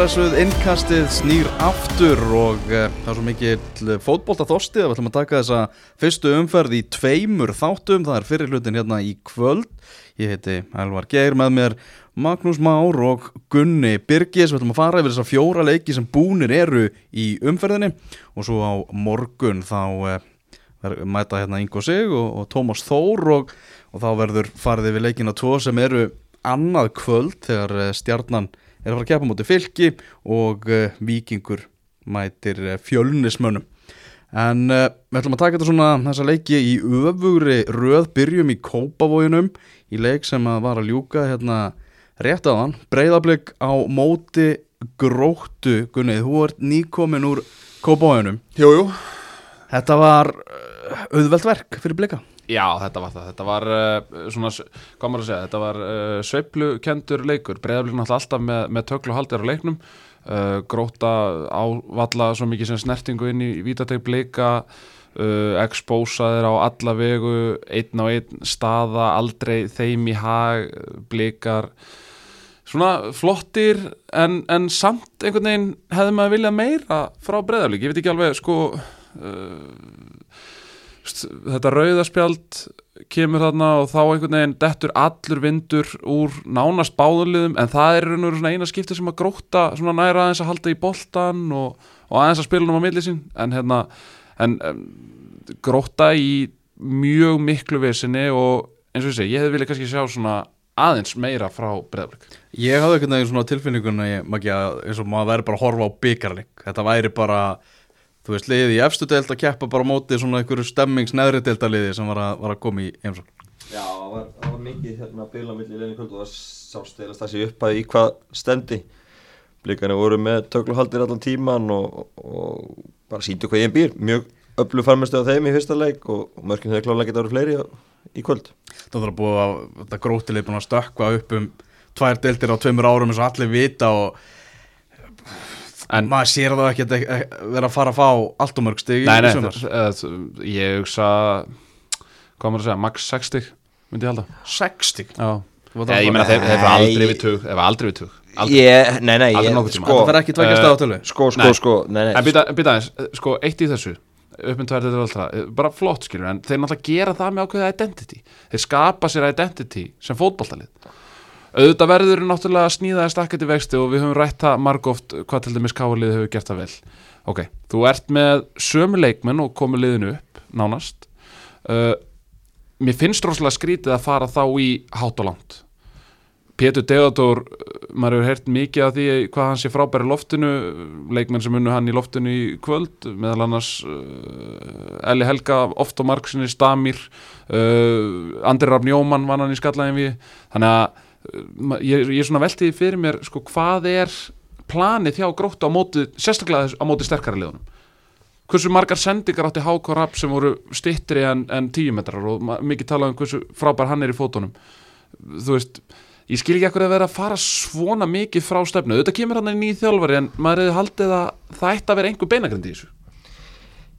Blessuð, innkastið snýr aftur og uh, það er svo mikið fótbolta þostið að við ætlum að taka þessa fyrstu umferð í tveimur þáttum, það er fyrir hlutin hérna í kvöld. Ég heiti Elvar Geir með mér Magnús Már og Gunni Birgis, við ætlum að fara yfir þessa fjóra leiki sem búnir eru í umferðinni. Og svo á morgun þá uh, mæta hérna Ingo Sig og, og Tómas Þór og, og þá verður farið yfir leikina tvo sem eru annað kvöld þegar uh, stjarnan er að fara að keppa mútið fylki og uh, vikingur mætir uh, fjölnismönnum. En uh, við ætlum að taka þetta svona þessa leiki í öfugri röð byrjum í kópavójunum í leik sem að var að ljúka hérna rétt á hann, breyðablик á móti gróttu. Gunnið, þú ert nýkomin úr kópavójunum Jújú Þetta var auðvelt verk fyrir blika Já, þetta var það, þetta var uh, svona, hvað maður að segja, þetta var uh, sveiplukendur leikur, breyðablíkn alltaf með, með töklu og haldir á leiknum. Uh, gróta ávalla svo mikið sem snertingu inn í vítateg blika. Expósaðir á alla vegu einn á einn staða aldrei þeim í hag blikar. Svona flottir en, en samt einhvern veginn hefði maður viljað meira frá breyðablík, ég veit ekki alveg sko þetta rauðaspjald kemur þarna og þá einhvern veginn dettur allur vindur úr nánast báðuliðum en það er raun og svona eina skipti sem að gróta svona næra aðeins að halda í boltan og, og aðeins að spila um á milli sín. En hérna en, en, gróta í mjög miklu vesinni og eins og ég segi, ég hefði viljað kannski sjá svona aðeins meira frá breðablik Ég hafði einhvern veginn svona tilfinningun að ég, eins og maður væri bara að horfa á byggarleik þetta væri bara þú veist, liðið í efstu deild að keppa bara mótið svona einhverju stemmings neðri deildaliði sem var að, var að koma í heimsókn. Já, það var, það var mikið hérna að bila millir í leinu kvöld og það sást eða stafsi upp að í hvað stendi. Blikarnir voru með tökluhaldir allan tíman og, og bara síndu hvað ég býr. Mjög öllu farmestu á þeim í fyrsta leik og, og mörgum þegar klálega geta verið fleiri á, í kvöld. Það þarf að búið að grótilið búin að stökka upp um tvær deildir á tveimur árum eins og allir vita og En maður sér það ekki að vera að fara að fá allt og mörg stig Nei, nei, ég hugsa hvað maður að segja, max 60 myndi ég halda. 60? Já, Eða, ég meina þeir hefur aldrei við tug Þeir hefur aldrei við tug. Ég, nei, nei, sko Það fer ekki tveikast á tölu Sko, sko, nei. sko, nei, nei. En býta aðeins, sko, eitt í þessu upp með tvær þetta og allt bara flott skilur en þeir náttúrulega gera það með ákveða identity. Þeir skapa sér identity sem fótballtalið auðvitað verður náttúrulega að snýða að stakka til vexti og við höfum rætt það margóft hvað til dæmis káalið hefur gert það vel. Ok, þú ert með sömu leikmenn og komið liðinu upp, nánast. Uh, mér finnst rosalega skrítið að fara þá í hát og langt. Pétur Deodor maður hefur heyrt mikið af því hvað hann sé frábæri loftinu, leikmenn sem unnu hann í loftinu í kvöld, meðal annars uh, Eli Helga oft á marksinni, Stamir uh, Andri Rafn Jóman vann hann í skallæðin við, þannig að ég, ég er svona veltið fyrir mér sko hvað er planið hjá gróttu á móti, sérstaklega á móti sterkara liðunum? Hversu margar sendingar átti Háko Rapp sem voru stittri en, en tíu metrar? Og mikið talað um hversu frábær hann er í fótunum. Þú veist, ég skil ekki ekkur að vera að fara svona mikið frá stefnu, þetta kemur hann í nýð þjálfari en maður hefði haldið að það ætti að vera einhver beinagrind í þessu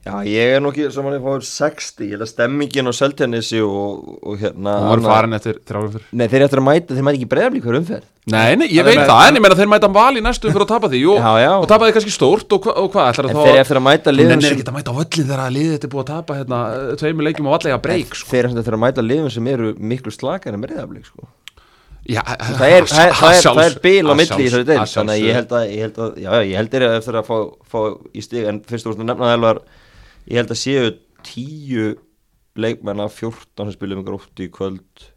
Já, ég er nokkið saman að fáið 60, ég held að stemmingin og seltennissi og, og hérna... Það voru farin eftir þrjárum fyrr. Nei, þeir eftir að mæta, þeir mæta ekki bregðarblík hver umferð. Nei, nei, ég veit það, en ég meina þeir mæta val í næstu umferð og tapa því, jú, já, já. og tapa því kannski stórt og, og hvað, ætlar það þá... En þeir eftir að mæta liðum... Nei, þeir ekki að mæta á öllin þegar að liðið þetta er búið að tapa hérna, tveimur leikjum og allega breyk, sko. Þeir eftir að mæta liðum sem eru miklu slakar en bregðarblík, sko. Já, það er, er, það er bíl á milli í þessu deil þannig að ég held að ég held að, já, ég held að eftir að fá, fá í stig en fyrst og fyrst að nefna það elvar ég held að séu tíu leikmenn af 14 sem spilum ykkur ótt í kvöld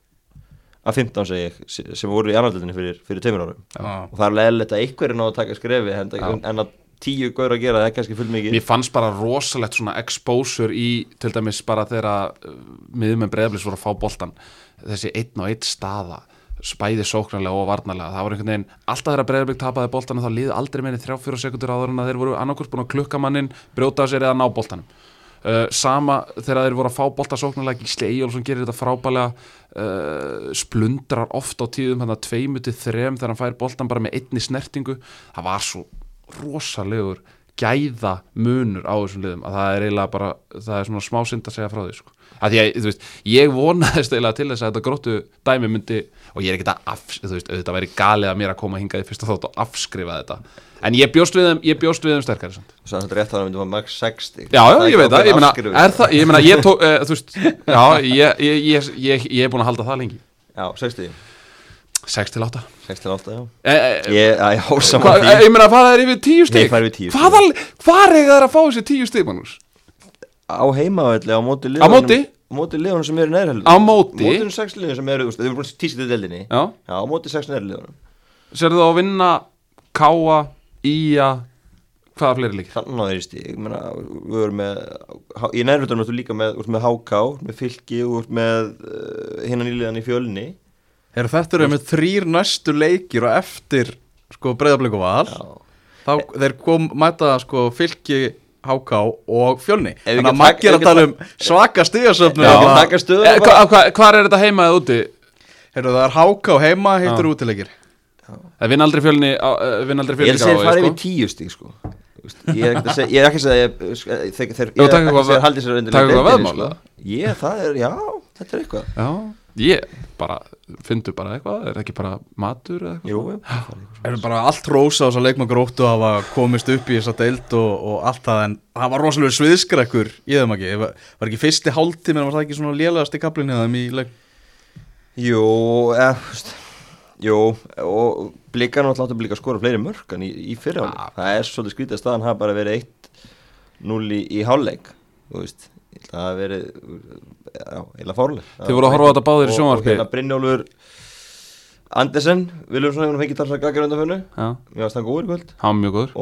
af 15 segi ég sem voru í annarleitinni fyrir, fyrir tveimur árum. Ah. og það er leðilegt að ykkur er náðu að taka skrefi en, en að tíu gaur að gera það er kannski full mikið Mér fannst bara rosalegt svona exposure í til dæmis bara þegar miðum en breyðablis voru að fá boltan þessi einn og einn staða spæði sóknarlega og varnarlega. Það var einhvern veginn, alltaf þegar Breiðarbygg tapaði boltan þá liði aldrei meini 3-4 sekundur áður en þeir voru annarkurs búin að klukka mannin brjóta sér eða ná boltanum. Uh, sama þegar þeir voru að fá bolta sóknarlega Gísli Eyjólfsson gerir þetta frábælega uh, splundrar oft á tíðum þannig að tveimutið þrem þegar hann fær boltan bara með einni snertingu. Það var svo rosalegur gæða munur á þessum liðum að það er eiginlega bara, það er svona smá synd að segja frá því sko. Að því að, þú veist, ég vonaðist eiginlega til þess að þetta gróttu dæmi myndi og ég er ekki að, þú veist, auðvitað væri galið að mér að koma hingað í fyrsta þátt og afskrifa þetta. En ég bjóst við þeim, ég bjóst við þeim sterkari. Svo þetta er rétt að það myndi að max 60 Já, já, ég veit það, ég meina, er það, ég meina, ég tók, uh, þú veist, já, ég, ég, ég, ég er búin að halda það lengi. Já, 60 6 til 8 6 til 8, já. E, e, Ég, já, saman því. Ég meina, það er yfir 10 stík það er yfir 10 stík Hvað er það að fá þessi 10 stík, mannus? Á heimavelli, á móti liðunum Á móti? Móti liðunum sem eru næri Á móti? Móti 6 liðunum sem eru, þau eru búin tísið til deldinni Já. Já, á móti 6 næri liðunum Serðu þú að vinna Káa, Ía hvaða fleiri lík? Þannig að það er stík, ég meina, við verum með í nærvöldanum ertu líka með, með Háká, með Fylki og með uh, hinnan íliðan í fjölni. Heru, Þetta eru með þrýr næstu leikir og eftir sko, breyðarbleiku val. Þá þeir kom mæta sko, fylki háká og fjölni. Þannig að maður gera að tala um svaka stigasöfnu eh, Hvað er þetta heima eða úti? Heru, það er háká heima, heitur útilegir Það vinn aldrei fjölni Ég er að segja farið við tíu stík sko. Ég er ekki að segja þeir haldi sér undir Takk eitthvað veðmála? Ég, það er, já, þetta er eitthvað. Já Ég bara, fyndu bara eitthvað er ekki bara matur eða eitthvað? Jú, er bara allt rosa og svo leikma gróttu að hafa komist upp í þessa deild og, og allt það en það var rosalega sviðskrekkur í þeim ekki, var, var ekki fyrsti hálftími en var það ekki svona lélægast í kaplinni þeim í leik? Jú, eða Jú, og blika náttúrulega áttu blika að skora fleiri mörg en í, í fyrra. Ah. það er svolítið skrítið að staðan hafa bara verið 1-0 í, í hálfleik þú veist það hefði verið eila fórleg Þið voru að horfa á þetta báðir í sjónvarpi og hérna Brynjólfur Andersen viljum svona, hún fengið þar að gagja undan fönnu. Mér varst hann góður í kvöld. Hann mjög góður,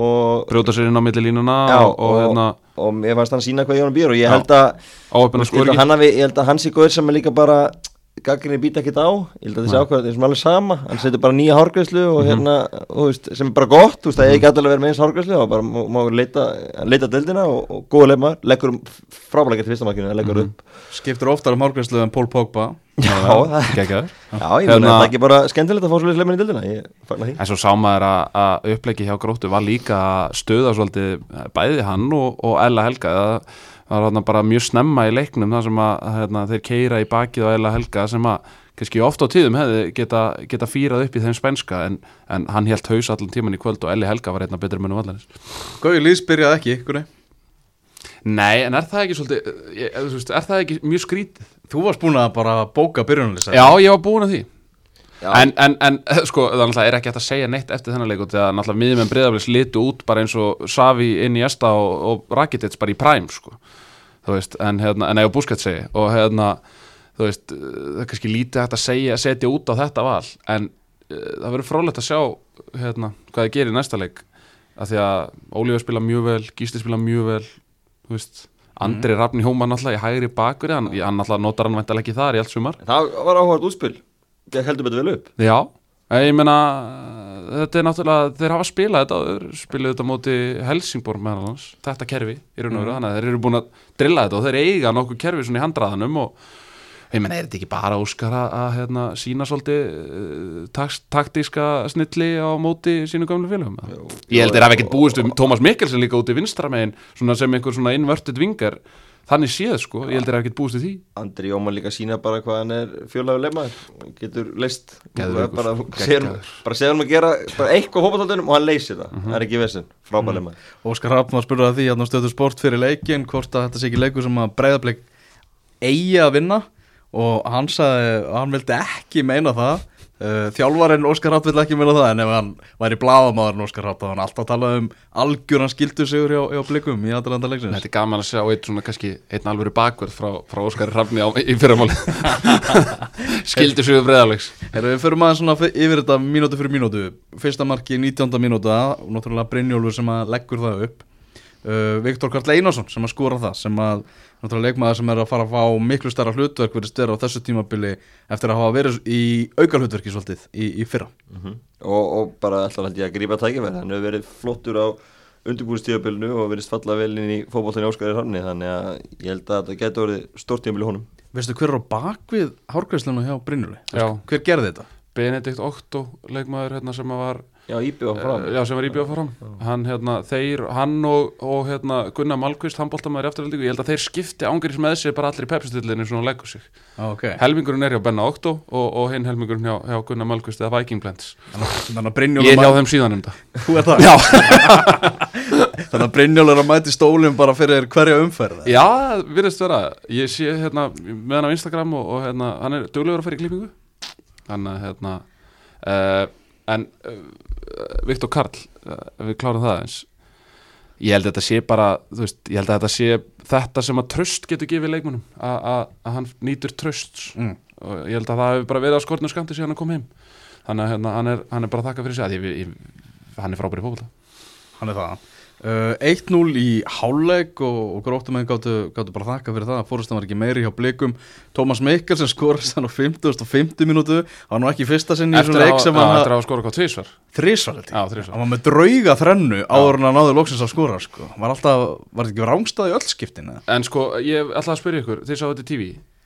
brjóta sér inn á millilínuna já, og, og, hérna, og mér varst hann að sína hvað ég var að býra og ég held að, að, held að hans er góður sem er líka bara gaggrinni býta ekkert á. Ég held að þessi ákvæða er sem alveg sama. Hann setur bara nýja hárgræslu og mhm. hérna mm -hmm. veist, sem er bara gott, þú veist, það er ekki alltaf að vera með eins hárgræslu og bara má, leita, leita deildina og, og góða leifmar, leggur frábælega til fyrstamarkinu, leggur mm -hmm. upp. Skiptur oftar um hárgræslu en Pól Pogba. Já, það er ekki Já, ég meina, það er ekki bara skemmtilegt að fá svolítið leifmenn í deildina, ég fagnar því. En svo sá maður að upplegi hjá gróttu var líka stöða svolítið bæði hann og, og Ella Helga það var bara mjög snemma í leiknum þar sem að hérna, þeir keira í bakið og eila helga sem að kannski ofta á tíðum hefði geta, geta fýrað upp í þeim spænska en, en hann helt haus allan tíman í kvöld og Eli Helga var einna betur munum vallarins Góði Lýs byrjaði ekki, hvernig? Nei, en er það ekki svolítið, ég, er það ekki mjög skrítið? Þú varst búin að bara bóka byrjunalisa Já, ég var búin að því En, en, en sko, það er ekki hægt að segja neitt eftir þennan leiku þegar náttúrulega miðjum en breyðaflis litu út bara eins og Savi inn í Esta og, og Rakitits bara í præm sko þú veist, en hérna, en eða Busquets segi og hérna, þú veist það er kannski lítið hægt að segja, setja út á þetta val, en uh, það verður frólægt að sjá, hérna, hvað það gerir í næsta leik, af því að Ólífur spila mjög vel, Gísli spila mjög vel þú veist, Andri mm. Rafni Hóman alltaf í hægri bakur, hann, hann alltaf notar hann veintilega ekki þar í allt sumar. Það var áhugað útspil, heldur betur vel upp. Já, ég meina þetta er náttúrulega, þeir hafa spilað þetta spilaðu þetta móti Helsingborg meðal hans, þetta kerfi í raun og veru mm. þannig að þeir eru búin að drilla þetta og þeir eiga nokkuð kerfi svona í handraðanum og ég menn er þetta ekki bara óskar að, hérna, sína svolítið uh, taktíska snilli á móti sínu gamlu félagum ég held að það hef ekkert búist um Tómas Mikkelsen líka út í vinstramegin sem einhver svona innvörtið vingar þannig séð sko, ég heldur að það er ekkert búist í því. Andri Jóman líka sína bara hvað hann er fjólaður lefmaður, getur leist bara segja hann að gera bara eitthvað hópaðaldunum og hann leysi það. -huh. það er ekki vissin, frábæð lefmaður uh -huh. Óskar Hafn var spurðað því að hann stöður sport fyrir leikin, hvort að þetta sé ekki leiku sem að breyðarbleik eigi að vinna og hann sagði, hann vildi ekki meina það þjálfarinn Óskar Hátt vil ekki meina það en ef hann væri bláðamáðurinn Óskar Hátt þá hann alltaf talað um algjör hann skildu sigur hjá, hjá blikum í aðranda leiksins. Þetta er gaman að sjá eitt svona kannski einn alvöru bakverð frá, frá Óskar Hrafni í fyrramáli skildu sigur breðalegs Við förum aðeins svona yfir þetta mínútu fyrir mínútu. Fyrsta marki 19. mínúta og náttúrulega Brynjólfur sem að leggur það upp uh, Viktor Karl Einarsson sem að skora það sem að náttúrulega leikmaður sem er að fara að fá miklu starra hlutverk verið styrra á þessu tímabili eftir að hafa verið í auka hlutverki svolítið í, í fyrra mm -hmm. og, og bara alltaf held ég að grípa tækifæð hann hefur verið flottur á undirbúinstíðabilinu og verið falla vel inn í fókbóltan í Óskari Hranni þannig að ég held að þetta getur verið stort tímabili honum Veistu hver er á bakvið hárgræslinu hjá Brynjuli? Hver gerði þetta? Benedikt Okto leikmaður hérna sem var Já, Íbjóð fram Já, sem var Íbjóð fram Hann, hérna, þeir, hann og, og hérna, Gunnar Malkvist, hann bóltamæður í afturhaldingu Ég held að þeir skipti ángrís með sig bara allir í pepsistillinu svona leggur sig. Okay. Helmingurinn er hjá Benna Okto og, og hinn helmingurinn hjá, hjá Gunnar Malkvist eða Viking Blends. Þannig að Brynjóla Ég hjá þeim síðan um það. Þú er það? Já. Þannig að Brynjóla er að mæti stólum bara fyrir hverja umferð Já, virðist vera. Ég sé hérna með hann á Instagram og, og hérna, hann er duglegur að að hérna uh, En uh, Viktor Karl, uh, við klárum það eins Ég held að þetta sé bara veist, Ég held að þetta sé þetta sem að tröst getur gefið leikmunum að hann nýtur tröst mm. og ég held að það hefur bara verið á skortinu skamti síðan hann kom heim. Þannig að hérna, hann, er, hann er bara að þakka fyrir sig. Að ég, ég, hann er frábæri fólk Hann er það Uh, 1-0 í háleg og, og gróttumenn gáttu, gáttu bara þakka fyrir það. Að fórustan var ekki meiri hjá blikum. Tómas Mikkel sem skorast hann á 50 og 50 minútu það var nú ekki fyrsta sinni í svona leik sem hann Eftir að hafa skorað hvað tvísvar Þrísvar hann var með drauga þrennu áður en að náðu loksins að skora sko. var alltaf, var þetta ekki rángstað í öll skiptin? En sko, ég ætla að spyrja ykkur því að þetta er TV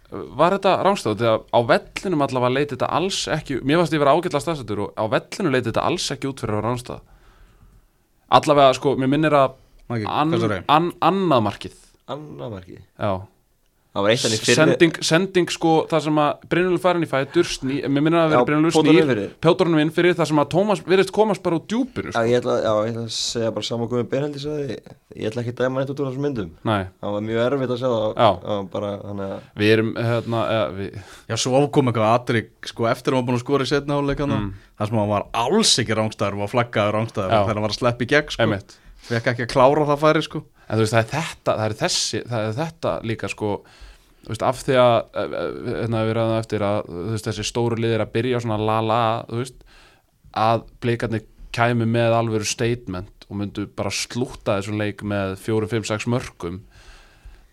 Var þetta rángstað? Þegar á vellinum allavega leiti þetta alls ekki Mér allavega sko, mér minnir að an, an, annað markið annað markið? Já Sending, sending sko það sem að Brynjólfur farin í fætur mér minnir að vera Brynjólfur snýr pjótorunum inn fyrir það sem að Tómas verðist komast bara úr djúpinu sko. já, ég ætla, já, ég ætla að segja bara saman komið sagði, ég ætla ekki að dæma neitt út úr þessum myndum Nei. það var mjög erfitt að segja það bara, hana... við erum hérna, eða, við... já, svo ákom eitthvað aðrik sko, eftir að var búin að skora í setna áleikana mm. þar sem hann var alls ekki rángstæður og flaggaður rángstæður þegar hann var að sko. að það sko. en þú veist það er þetta, það er þessi, það er þetta líka sko veist, af því að hérna, við ræðum eftir að veist, þessi stóru liðir að byrja svona la la veist, að bleikarnir kæmi með alvegur statement og myndu bara slúta þessum leik með 4-5-6 mörgum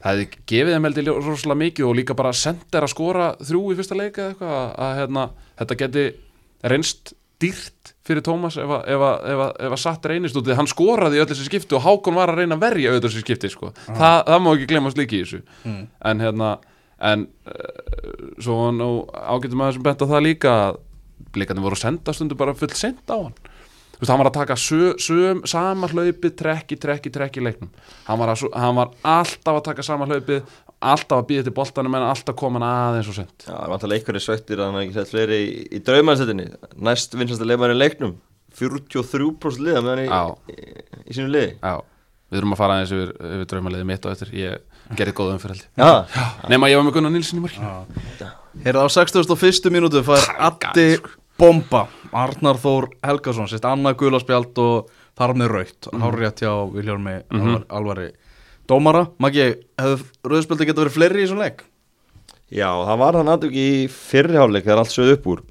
það hefði gefið þeim heldur rosalega mikið og líka bara sendir að skora þrjú í fyrsta leik eða eitthvað að, að hérna, þetta geti reynst dýrt fyrir Tómas ef að satt reynist út því hann skoraði öll þessi skipti og Hákon var að reyna að verja öll þessi skipti sko. ah. Þa, það má ekki glemast líki í þessu mm. en hérna en uh, svo nú ágættum að þessum betta það líka líka voru að senda stundu bara fullt senda á hann þú veist hann var að taka söm, söm, sama hlaupið trekki, trekki, trekki leiknum hann var, að, hann var alltaf að taka sama hlaupið alltaf að býða til boltanum en alltaf koma hann aðeins og sent Já, það var alltaf leikurinn svektir að hann ekki sett fleiri í, í draumansettinni næst vinsast að leifa hann í leiknum 43% liða með hann í, í, í sínu liði. Já, við þurfum að fara aðeins yfir, yfir draumaliði mitt og eftir. Ég gerði góða umfyrhaldi nema ég var með Gunnar Nilsson í mörg Herða á 61. minútu fær Addi. Bomba. Arnar Þór Helgason sérst annað gulaspjald og þar með raukt mm. hár rétt hjá Viljórmi mm -hmm. Alvari Dómara, Maggi, hefur rauðspöldi geta verið fleiri í svona leik? Já, það var hann aðdug í fyrriháleik þegar allt sögð upp úr.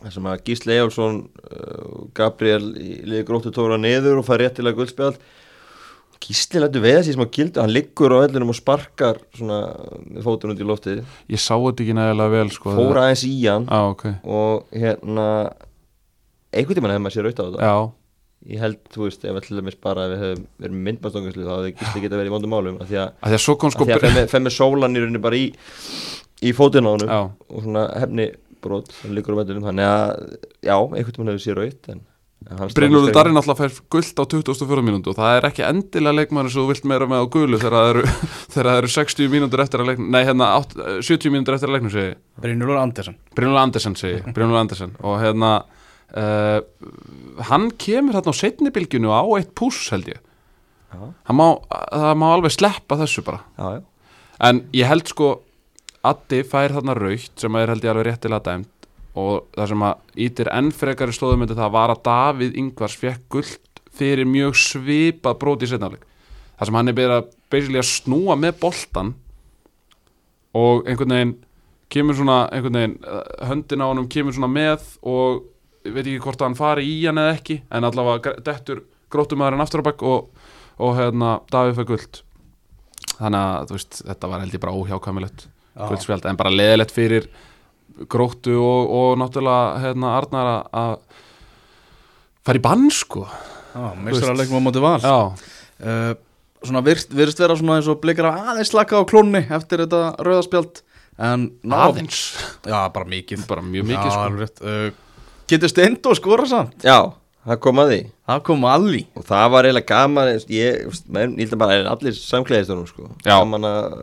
Þessum að Gísle Ejálsson uh, Gabriel í liði gróttu tóra neður og fær réttilega guldspjald. Gísli lættu veða sér sem á gildu hann liggur á ellinum og sparkar svona með fótun út í loftið. Ég sá þetta ekki nægilega vel sko. Fóra aðeins í hann ah, okay. og hérna einhvern tíma hefði maður sér auðvitað á þetta. Já ég held, þú veist, ef allir með bara ef við höfum verið myndbærstóngaslu þá hefði gísli geta verið í vondum málum að því að, að, að, sko að að femmi sólan í rauninni bara í í fótinn á hann og svona hefni brot líkur á veldunum þannig að, já, einhvern veginn hefur sér auðt Brynjólfur Darri náttúrulega fær gullt á 24 mínútu og það er ekki endilega leikmæður sem þú vilt meira með á gullu þegar það eru, eru 60 mínútur eftir að leiknum nei, hérna 8, 70 mínútur eftir að leiknum segi Brynjólfur Andersen. Brynjólfur Andersen hérna uh, hann kemur þarna á setnibilgjunu á eitt pús held ég. Má, það má alveg sleppa þessu bara. Já, já. en ég held sko Addi fær þarna raukt sem er held ég alveg réttilega dæmt. Og það sem að ítir ennfrekari slóðumöndi það var að Davíð Ingvars fekk gullt fyrir mjög svipað bróti í setnafleik það sem hann er byrjað að snúa með boltan og einhvern veginn kemur svona einhvern veginn höndin á hann kemur svona með og veit ekki hvort hann fari í hann eða ekki en allavega dettur grótumæðurinn aftur á bakk og, og hérna Davíð fyrir guld þannig að veist, þetta var held ég bara óhjákvæmilegt guldspjald en bara leðilegt fyrir gróttu og, og náttúrulega hérna Arnar að fara í bann sko. Meistararleikum á móti val. Uh, Svona virst, virst vera svona eins og blikar aðeins slaka á klónni eftir þetta rauðaspjald en aðeins. Já bara mikið. Bara mjög mikið já, sko. uh, Getur stend og skora samt? Já, það kom að því það kom að því og það var eiginlega gaman ég, ég held að bara allir samklæðistunum sko. gaman að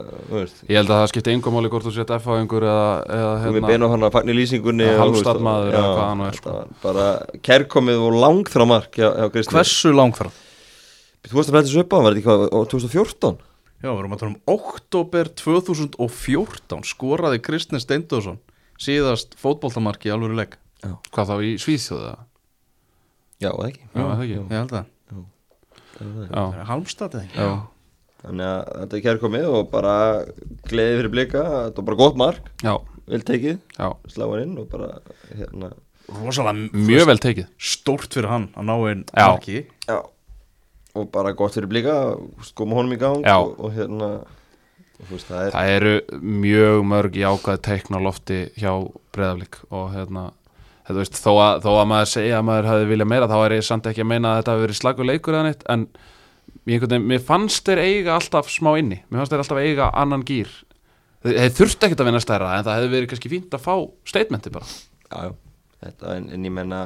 ég held að það skipti yngum áli hvort þú setja F-fáingur eða, eða hérna, við beina hann að fagni lýsingunni halvstadmaður eða hvað hann er sko. bara kærkomið og langþrá mark já, já, hversu langþrá? þú veist að blæta þessu upp á, var þetta ekki á 2014? já, við erum að tala um oktober 2014 skoraði Kristins Steindóðsson síðast fótbóltamarki í alvöru legg hvað þá í Svíþjóða? Já, það ekki. Já, það ekki Ég held það. Halmstad eða ekki? Þannig að þetta er kærkomið og bara gleðið fyrir blika, þetta var bara gott mark. Já. Vel tekið, sláðan inn og bara hérna. Rosalega Mjög vel tekið. Stórt fyrir hann að ná einn marki. Já. Og bara gott fyrir blika, skoma honum í gang Já. og, og hérna Veist, það, er... það eru mjög mörg ákvæði teikna lofti hjá breðaflik og hérna veist, þó, að, þó að maður segja að maður hafi viljað meira þá er ég samt ekki að meina að þetta hafi verið slaguleikur eða neitt en veginn, mér fannst þeir eiga alltaf smá inni. Mér fannst þeir alltaf eiga annan gýr þeir þurfti ekkert að vinna stærra en það hefði verið kannski fínt að fá statementi bara. Jájá, þetta en, en ég menna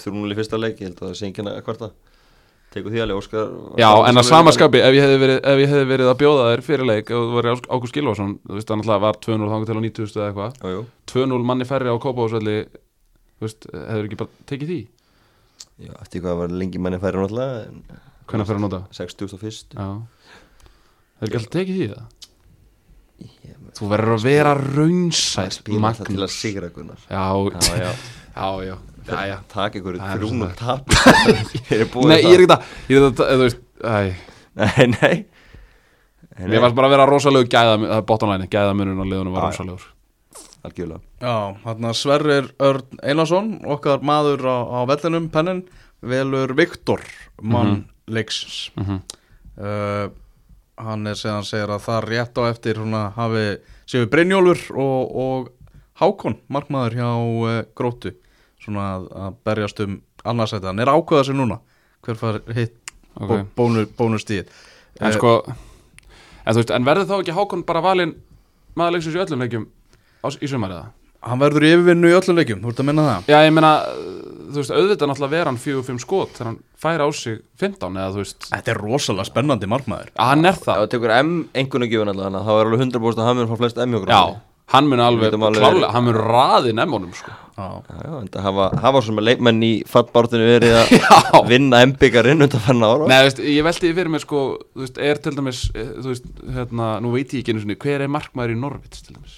þrjúnuleg fyrsta leik, ég held að það sé enginn að kvarta. Tegur því alveg Óskar Já, en að samaskapi, ef ég hefði verið, hef ég verið að bjóða þér fyrir leik og þú var Ágúst Gilvarsson þú veist, það var 2-0 þangar til á 90 eða eitthvað. 2-0 manni færri á Kópavásvelli Þú veist, hefur ekki bara tekið því? Já, eftir hvað var lengi manni færi náttúrulega Hvernig færi að nota? 60.1 Já. Hefur ekki alltaf tekið því það? Ég, Þú verður að vera raunsætt Spíla það til að sigra Gunnar. Já, já, já, já, já, já. Takk ykkur þrjúm og tap. Nei, ég er ekki það. Ég er það, þú veist, æ. Nei, nei. Mér varst bara að vera rosalegu gæða, það er bottonlæni Gæðamunum og liðunum var rosalegur algjörlega Já, hann Sverrir Örn Einarsson okkar maður á, á vellinum pennin velur Viktor mann -hmm. leiksins mm -hmm. uh, hann er segðan segir að það rétt á eftir húnna hafi séu Brynjólfur og, og Hákon markmaður hjá uh, Grótu svona að, að berjast um annarsæti, hann er ákveðað sér núna hver far hitt okay. bónu, bónustíð en uh, sko en, veist, en verður þá ekki Hákon bara valinn maður leiksins í öllum leikjum í sumar eða? Hann verður í yfirvinnu í öllum leikjum, þú ert að minna það? Já, ég minna, þú veist, auðvitað náttúrulega vera hann 4-5 skot þegar hann færi á sig 15 eða þú veist. Þetta er rosalega spennandi markmaður. Já, hann er það. Já, það tekur M einhvern veginn alltaf þannig að það er alveg 100% að hann mun fá flest M-jókur Já, hann mun alveg, klálega, hann mun raðin M-ónum sko. Já, já, en það hafa, hafa svona leikmenn í fattbártinu verið að vinna M-byggarinn undan fann ára Nei, veist, ég veldi fyrir mig sko, þú veist, er til dæmis, eh, þú veist, hérna, nú veit ég ekki einu svona, hver er markmaður í Norvits til dæmis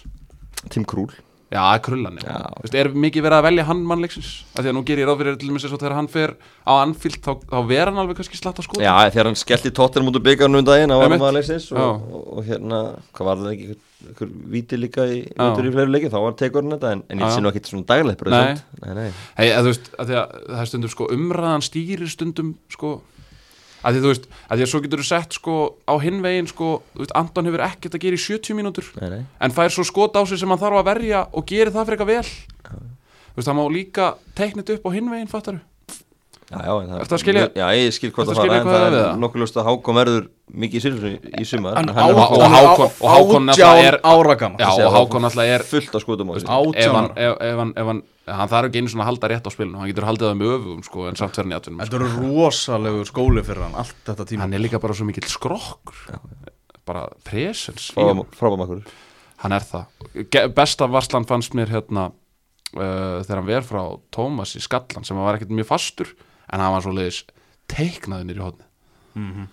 Tim Krúl Já, Krullan, já. já. Vist, er mikið verið að velja hann mannleiksins? Að nú ger ég ráð fyrir til og með þess að þegar hann fer á anfilt þá, þá ver hann alveg kannski slatt á skóta Já, þegar hann skellt í tóttir mútið byggjarnu um daginn á hann mannleiksins og, og, og hérna, hvað var það ekki einhver viti líka í, í fleiri leiki þá var tegur hann þetta, en, en ég sé nú ekki svona dagleip Nei, nei, nei. Hey, að, veist, að að það er stundum sko umræðan stýrir stundum sko að því þú veist, að því að svo getur þú sett sko á hinvegin sko, þú veist, Anton hefur ekkert að gera í 70 mínútur nei, nei. en fær svo skot á sig sem hann þarf að verja og gerir það fyrir eitthvað vel ja. þú veist, það má líka teknit upp á hinvegin, fattar þú? Já, já, það, það skilja, já, ég skil hvort það fara en það er nokkuð lust að Hákon verður mikið í silfri í sumar. Og Hákon alltaf er fullt af skotum ef hann hann þarf ekki einu svona að halda rétt á spilinu hann getur haldið það með öfum sko en samt verðin í atvinnum Þetta eru rosalegu skóli fyrir hann allt þetta tíma. Hann er líka bara svo mikill skrokkur. Bara presens. Frábamakur Hann er það. Besta varslan fannst mér hérna uh, þegar hann verð frá Tómas í Skallan sem var ekkert mjög fastur en hann var svo leiðis teiknaði nýri hodni mm -hmm.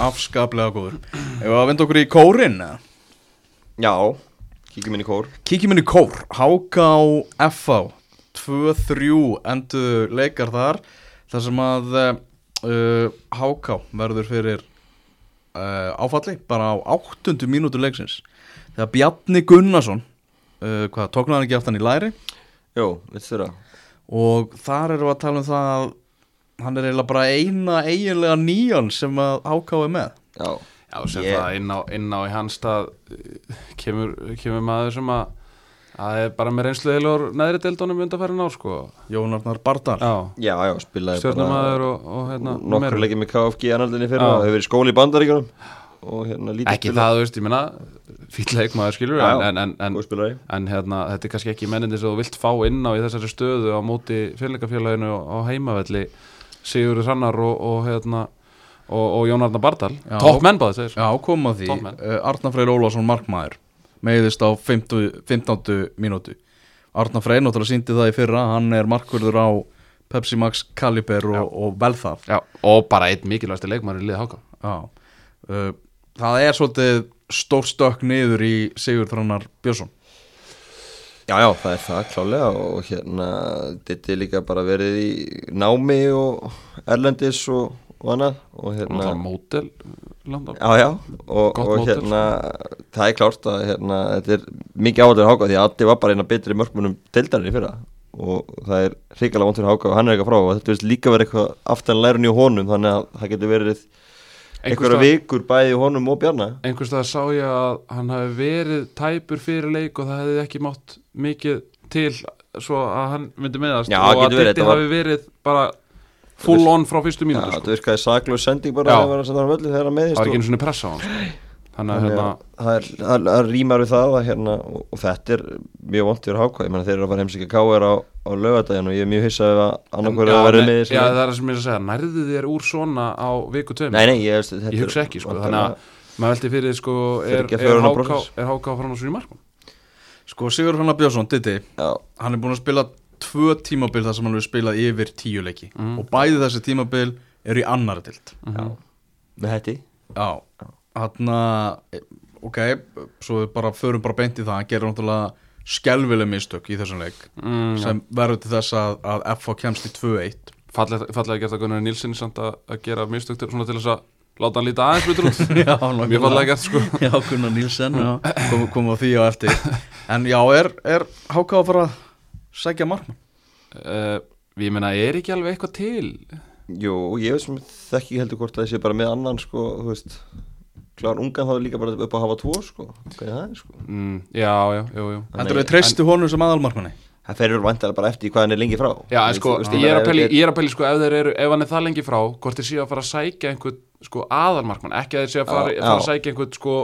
Afskaplega góður Ef við að venda okkur í kórin Já, kíkjum inn í kór Kíkjum inn í kór Háká F.A. 2-3 endur leikar þar þar sem að uh, Háká verður fyrir uh, áfalli bara á 8. mínútu leiksins þegar Bjarni Gunnarsson uh, hvað tóknar hann ekki aftan í læri Jó, veistu það og þar eru að tala um það að hann er eiginlega bara eina eiginlega nýjan sem að Háká er með. Já, Já sem yeah. það inn á, inn á í hans stað kemur, kemur maður sem að Það er bara með reynsluðilur neðri deildunum undanfærin ár sko. Jónarnar Bardal Já, já, já spilaði Stjórnumæður og, og hérna Nokkur leikið með KFG analdinni fyrir og hefur verið skóli í bandaríkunum og hérna ekki það, þú veist, ég menna fýll leikmaður skilur já, en, en, en, en hérna, þetta er kannski ekki mennindi sem þú vilt fá inn á í þessari stöðu á móti félagafélaginu á heimavelli Sigurður Sannar og, og hérna og, og Jón Arnar Bardal, topp menn báði segir Já, koma því, uh, Arnar Freyr Ólásson markmaður, meðist á 15. 15. mínútu. Arnar Freyr náttúrulega síndi það í fyrra hann er markverður á Pepsi Max Kaliber og, og vel það Já, og bara einn mikilvægsti leikmaður í liða háka Já, uh, það er svolítið stór stökk niður í Sigur Þrannar Björnsson Já, já, það er það klálega og hérna þetta er líka bara verið í námi og erlendis og og annað og hérna það er mótel já já og, og hérna það er klárt að hérna þetta er mikið áhuga til Háka því að Addi var bara eina betri mörgmunum deildarinn í fyrra og það er hrigalega vant til Háka og hann er eitthvað frá og þetta veist líka verið eitthvað aftanlærun í honum þannig að það getur verið einhverja vikur bæði honum og Bjarnar einhverstað sá ég að hann hafi verið tæpur fyrir leik og það hefði ekki mátt mikið til svo að hann myndi meðast já, og að þetta hafi verið bara full on frá fyrstu mínúti sko. það virkaði saglug sending bara þegar að meðist það var ekki eins og pressa á hann sko. Þannig að hérna, það, það, það rýmar við það að, hérna, og, og þetta er mjög vond fyrir hákvæð þeir eru að fara heimsíkja káir á, á lögadagin og ég er mjög hissað að annarkvæður að vera með já það er sem ég að segja, nærðu þér úr svona á viku tveim nei, nei, ég, ég hugsa ekki sko, þannig að maður veldi fyrir sko, er hákvæð frá náttúrulega í markum? Sko Sigur Hanna Björnsson, Didi hann er búin að spila tvö tímabil þar sem hann hefur spilað yfir tíu leiki. Mm. og bæði þessi tímabil eru í annar já, hann að ok, svo við bara förum bara beint í það, hann gerir náttúrulega skelvileg mistök í þessum leik mm, sem ja. verður til þess að, að FH kemst í 2-1 fallega gert að Gunnar Nilsson samt að, að gera mistök til, til þess að láta hann líta aðeins betur út. Mjög fallega gert sko. Já, Gunnar Nilsson, kom, kom á því á eftir. En já, er, er Háká að fara að sækja markmann? Uh, ég menna, er ekki alveg eitthvað til? Jú, ég veist sem þekki heldur hvort að það sé bara með annan sko, þú veist kláðan ungan þá er líka bara upp að hafa tvo sko, hvað er það sko. Mm, Já, já, jú, jú. Heldur þau treystu honum sem aðalmarkmanni? Það ferur vantilega bara eftir hvað hann er lengi frá. Já, en sko, ég er að pæli sko, ef, er, ef hann er það lengi frá, hvort er síðan að fara að sækja einhvern sko aðalmarkmann, ekki að þeir sé að fara, fara að sækja einhvern sko,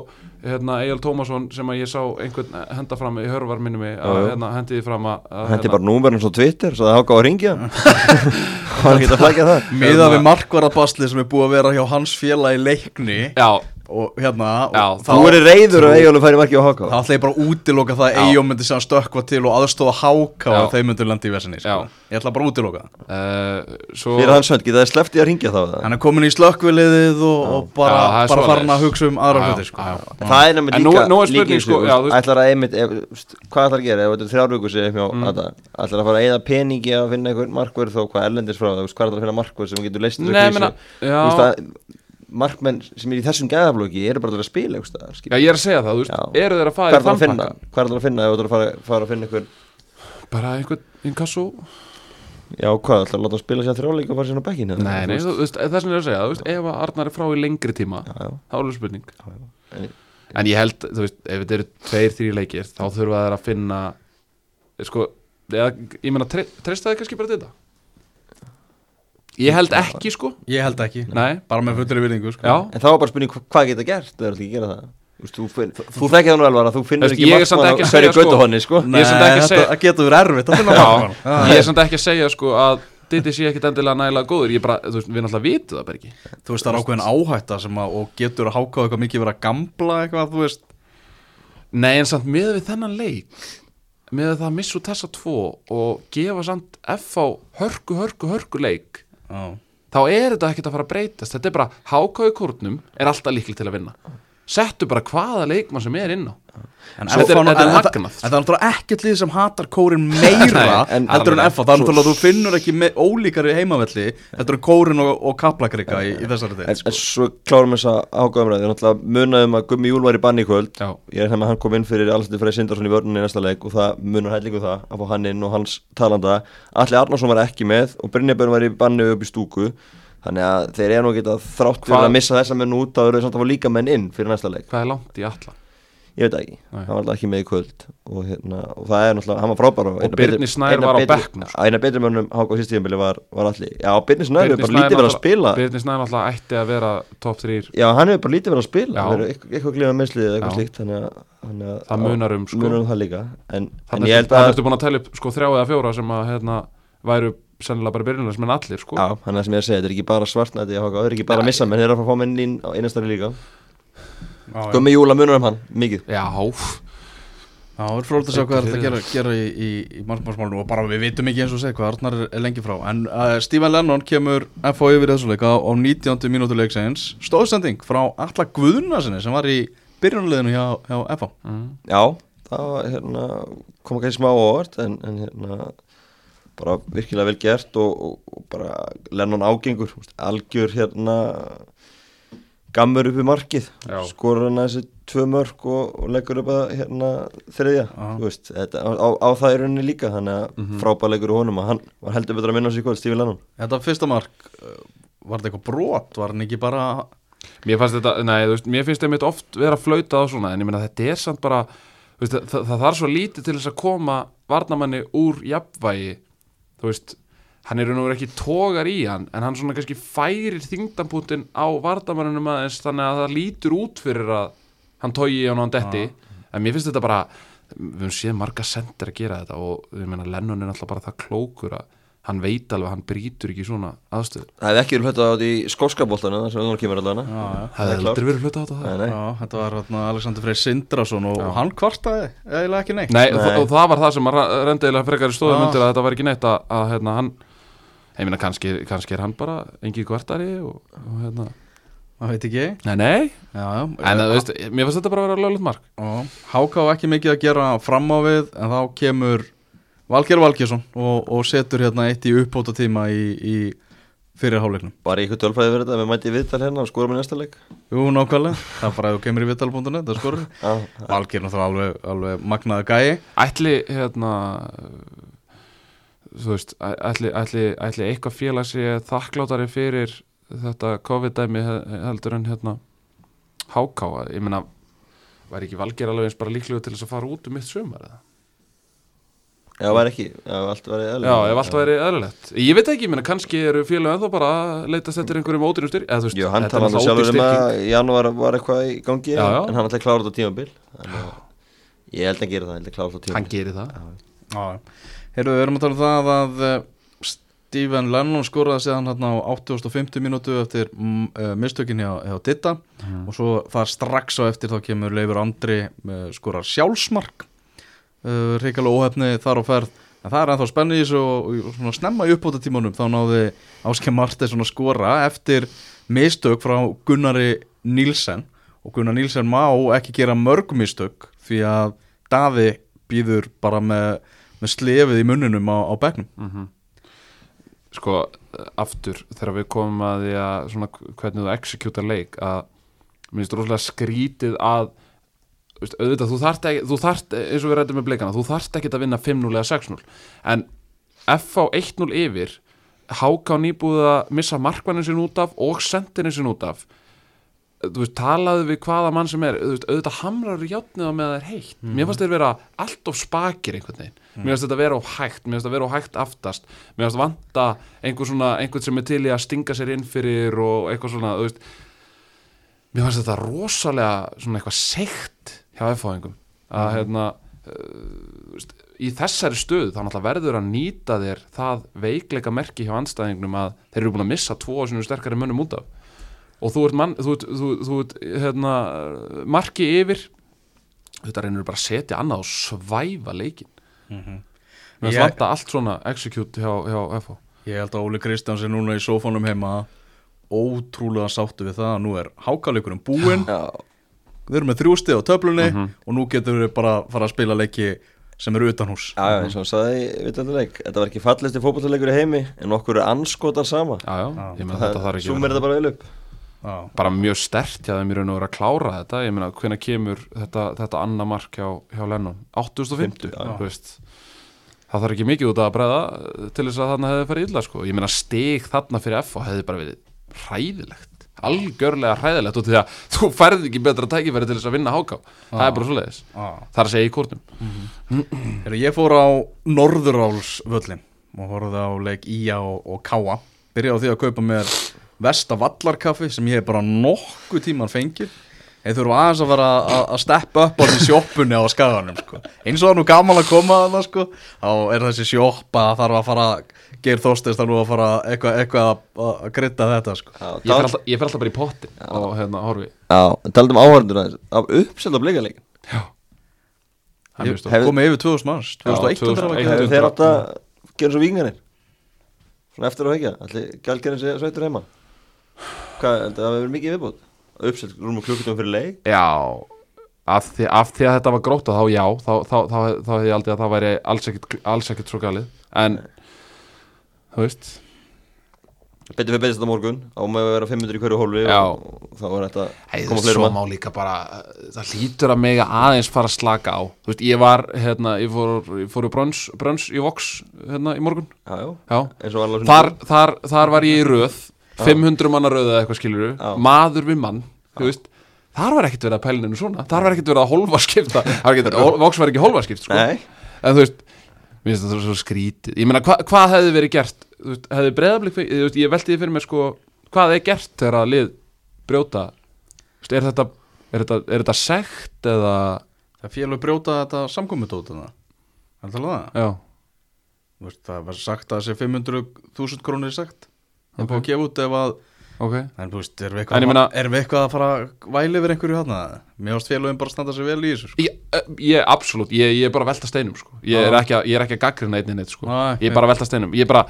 hérna Egil Tómasson sem að ég sá einhvern henda fram í hörvar minnum mig að hérna, hendiði fram að Hendi hérna, bara númerinn svo Twitter, svo það háka á að ringja hann geta flækjað það? Miða við markvarabasli sem er búið að vera hjá hans félag í leikni Já og hérna Já, og þú eru reyður og Egil færi marki á háka Það ætla ég bara að útiloka það að Egil myndi sem stökka til og aðstofa háka og þeir myndi landi í vesinni sko. Ég ætla bara að útiloka uh, svo... Fyrir hans vönd, geta það sleppti að ringja þá Hann er komin í slökkviliðið og, og bara, já, bara farin að hugsa um aðra hluti sko. Það er nefnilega líka líka sko, ætlar að einmitt, hvað ætlar að gera? Ef þetta er þrjárvíku sig mm. ætlar að fara að eða peningi að finna einhvern markverð að markmenn sem er í þessum gæðaflöki eru bara að spila Já, ég er að segja það, þú veist, eru þeir að fara í þannpakka Hvað er það að finna ef þú ætlar að fara, fara að finna einhvern Bara einhvern inkasso? Já, hvað, ætlar að láta að spila sér þrjáleik og fara sér á bekkin Nei, nei, þú veist, það sem ég er að segja þú veist, ef Arnar er frá í lengri tíma já, já. þá er það spurning. En, en ég held, þú veist, ef þetta eru tveir, þrjí leikir þá þurfa þeir að finna sko, eða, ég menna, treysta það kannski bara til þetta Ég held ekki sko. Ég held ekki, Nei. bara með fullri virðingu sko. En þá er bara spurning hvað geta gert Það er ekki að gera það. Þú, þú, þú þekkið það nú alvar að þú finnir ekki markmann á hverju göttuhonni sko. Nei, það getur verið erfitt að finna markmann Ég er samt ekki að segja sko að Diti sé ekkit endilega nægilega góður. Ég bara, þú veist, við náttúrulega vitum það bara ekki. Þú veist, það er ákveðin áhætta sem að og getur að háka eitthvað mikið vera gamla eitthvað, þú veist? Nei, en samt með við þennan leik með það að missu þessa tvo og gefa samt F á hörku, hörku, hörku leik. Þá er þetta ekkert að fara að breytast. Þetta er bara, hákáðu kórnum er alltaf líkil til að vinna settu bara hvaða leikmann sem er inn á. Þetta er, er magnað. en það er náttúrulega ekkert lið sem hatar kórin meira heldur en FA, það er náttúrulega þú finnur ekki ólíkari heimavelli heldur en kórin og, og kaplakrika í, í þessari þeir en, sko. en svo klárum við þess að ágöðumræði náttúrulega munaðum að Gummi Júl var í banni í kvöld. Ég er hérna að hann kom inn fyrir alltaf Frey Sindarsson í vörnunni í næsta leik og það munar hætlingu það að fá hann inn og hans talanda. Alli Arnarsson var ekki með og Brynjabjörn var í banni upp í stúku Þannig að þeir eru nú ekki að þrátt fyrir að missa þessa menn út að það eru samt að fá líka menn inn fyrir næsta leik. Hvað er langt í alla? ég veit ekki, Nei. hann var alltaf ekki með í kvöld og, hérna, og það er náttúrulega, hann var frábær og, og Birni Snær var á bekknum eina betri mönnum Háka sístíðanbili var, var allir já, Birni Snær hefur bara lítið verið að spila. Birni Snær alltaf ætti að vera top 3 já, hann hefur bara lítið verið að spila. Eitthvað glíma meðslið eða eitthvað slíkt þannig að það munar um, sko. munar um það líka. En, en ég held að það ertu búin að tellja upp sko, þrjá eða fjóra sem að hérna, væru sennilega bara byrjunlega sem en allir sko. Já, hann er það sem ég er að segja, þetta er ekki bara svartnætti það er ekki bara að missa, menn þeir eru að fá menn inn á einastari líka. Gummi Júla munur um hann, mikið. Já það er frólægt að sjá hvað að gera, gera í, í, í markmannsmálunum og bara við vitum ekki eins og segja hvað Arnar er lengi frá. En uh, Stephen Lennon kemur FH yfir þessu leika á 19. minútu leiksegins stóðsending frá alla Guðunarsinni sem var í byrjunarleginu hjá, hjá FH mm. Já, það var, hérna, kom ekki smá ávart en, en hérna bara virkilega vel gert og, og, og bara Lennon ágengur algjör hérna gammur upp í markið. Skorur hann þessi tvö mörg og, og leggur upp að hérna þriðja veist, þetta, á, á það er henni líka þannig að mm -hmm. frábæðlegur í honum og hann var heldur betur að minna sér kvöld, Stífi Lennon. Þetta fyrsta mark, uh, var þetta eitthvað brot? Var hann ekki bara Mér finnst þetta, nei, þú veist, mér finnst þetta oft vera að flauta á svona, en ég menna þetta er samt bara veist, það, það, það þarf svo lítið til þess að koma varnamanni úr jafnvægi þú veist hann er nú ekki tógar í hann en hann svona kannski færir þingdanpútin á vardamannunum aðeins þannig að það lítur út fyrir að hann tógi í hann og hann detti ja. en mér finnst þetta bara, við höfum séð marga sendir að gera þetta og við meina Lennon er alltaf bara það klókur að hann veit alveg hann brítur ekki svona aðstöð Það hefði ekki verið hluta á þetta í skóskabóltana þar sem það kemur allavega Það hefði aldrei verið hluta á þetta nei, nei. Já, Þetta var hérna, Alexander Frey Sindrason og, og hann kvartaði eiginlega ekki neitt. Nei, nei. Og, og það var það sem rendiðilega frekar í stóðum undir að þetta var ekki neitt að, að hérna, hann ég minna kannski, kannski er hann bara engi kvartari og, og hérna. Það veit ekki. Nei, nei. Já, En það, veist, mér finnst þetta bara að vera lögulegt mark. Háká ekki mikið að gera fram á við en þá kemur Valger Valgersson og, og setur hérna eitt í uppbóta tíma í, í fyrirháleiknum Bara ykkur tölfræði verið þetta, við mæti í viðtal hérna og skorum í næsta leik. Jú, nákvæmlega, það er bara að þú kemur í viðtal.net það skorum Valger náttúrulega alveg, alveg magnaði gæi. Ætli, hérna þú veist, ætli, ætli, ætli eitthvað félag sé þakklátari fyrir þetta COVID-dæmi heldur en hérna hákáa, ég meina væri ekki Valger alveg eins bara líklega til þess að fara út um mitt sömur eða Já, það var ekki, ef allt væri eðlilegt. Já, ef allt væri eðlilegt. Ég veit ekki, menna, kannski eru félag ennþá bara að leitast eftir einhverjum ódýrum styrk eða, veist, Jú, hann talaði sjálfur um að janúar var eitthvað í gangi já, já. en hann ætlaði að klára þetta á tímabil. Ég held að hann gerir það, hann, hann gerir það. Herru, við erum að tala um það að eh, Stephen Lennon skoraði séðan hérna á 850 mínútu eftir mm, uh, mistökin hjá, hjá Ditta mm. og svo það strax á eftir þá kemur Leifur Andri skorar sjálfsmark uh, reykjala óhefni þar á ferð. En það er ennþá spennið í þessu og, og snemma í uppbóta tímanum þá náði Áskei Martins svona skora eftir mistök frá Gunnari Nílsen og Gunnar Nílsen má ekki gera mörg mistök því að Davi býður bara með, með slefið í munninum á, á begnum mm -hmm. Sko, aftur þegar við komum að því að svona hvernig þú exekjúta leik að minnst rosalega skrítið að veist, auðvitað, þú þarft ekki, þú þarft, eins og við rættum með bleikana, þú þarft ekki að vinna 5-0 eða 6-0, en FH 1-0 yfir, HK nýbúið að missa markvannin sin út af og sendinnin sin út af þú veist, talaðu við hvaða mann sem er veist, auðvitað hamrar í hjáttniða með það er heitt. Mm. mér fannst þetta vera allt of spakir einhvern veginn, mm. mér fannst þetta vera of hægt mér fannst þetta vera of hægt aftast. Mér fannst vanta einhvern svona, einhvern sem er til í að stinga sér inn fyrir og eitthvað svona, þú veist. Mér fannst þetta rosalega svona eitthvað seikt hjá F-fáingum að mm. hérna uh, í þessari stöðu þá náttúrulega verður að nýta þér það veikleika merki hjá anstæðingnum að þeir eru búin að missa tvo og svona sterkari mönnum út af. Og þú ert, mann, þú, þú, þú, hérna, marki yfir þetta reynir bara að setja annað og svæfa leikin mm -hmm. það slanta allt svona execute hjá, hjá FH Ég held að Óli Kristjáns er núna í sófónum heima ótrúlega sáttu við það að nú er hákaleikurinn búinn við erum með þrjústi á töflunni mm -hmm. og nú getum við bara að fara að spila leiki sem eru utan hús Já, já, eins og það saði ég þetta var ekki fallist í fókbaltarleikur í heimi en okkur er anskotar sama. Já, já, ég með þetta þarf ekki Súm er þetta bara vel upp. Já. bara mjög stert hjá þeim í raun og vera að klára þetta. Ég meina hvernig kemur þetta, þetta annar mark hjá, hjá Lennon? 850 það þarf ekki mikið út að breyða til þess að þarna hefði farið illa sko. ég meina stig þarna fyrir F og hefði bara verið ræðilegt algjörlega hræðilegt og því að þú færði ekki betra tækifæri til þess að vinna háká það er bara svo leiðis, það er að segja í kórnum mm -hmm. Ég fór á Norðurálsvöllin og horfði á leik Ía og, og Káa byrjaði á því að kaupa mér Vestavallarkaffi sem ég hef bara nokkuð tíman fengið Þeir þurfa aðeins að fara að steppa upp á þessi sjóppunni á skaganum sko. eins og það er nú gaman að koma að það sko. þá er þessi sjóppa að þarf að fara ger þóstist að nú að fara eitthvað, eitthvað að, krytta þetta sko. Já, ég, fer alltaf, ég fer alltaf bara í potti og hérna horfi. Já, taldum áhörndur aðeins. Af bleikaleikin Já. Ég komið yfir 2000 manns 2001 Hefur þeir átt að gera svo vingarinn Svona eftir að vekja. Allir gælgerinn sé sveitur heima? Hvað, það hefur mikið viðbútt uppsett rúm og klukkutum fyrir leik? Já, af því, af því að þetta var gróta þá já, þá, þá, þá, þá hefði ég aldrei að það væri alls ekkert, svo galið. En, þú veist. Betur við betist á morgun. Á með að vera 500 í hverju hólfi og þá er þetta koma fleiri mann. Það lítur að mig aðeins fara að slaka á. Þú veist, ég var, hérna, ég fór, ég fór í brönns, brönns í Vox, hérna, í morgun. Já, já, já. Þar, þar, þar var ég í röð. 500 manna rauða eitthvað skiluru maður við mann þar var ekkert verið að pælinu svona. Þar var ekkert verið að holva skipta Vox var ekki holva skipt sko. en þú veist, mér finnst þetta svo skrítið. Ég meina, hva, hvað hefði verið gert? Veist, hefði breðablík, ég veldi því fyrir mig sko, hvað er gert þegar að lið brjóta? Veist, er þetta er þetta, er þetta sekt eða það félur brjóta þetta samkominntótuna er það alveg það? já. Það var sagt að þessi 500.000 krónir sagt það búin að gefa út ef að okay. en þú veist, erum við eitthvað, meina, er við eitthvað að fara að væli yfir einhverju hana mér ást félagum bara að standa sér vel í þessu sko. ég, ég, absolutt, ég, ég er bara að velta steinum sko. ég er ekki að, að gaggrina einnig neitt sko. ég er bara að velta steinum ég er bara,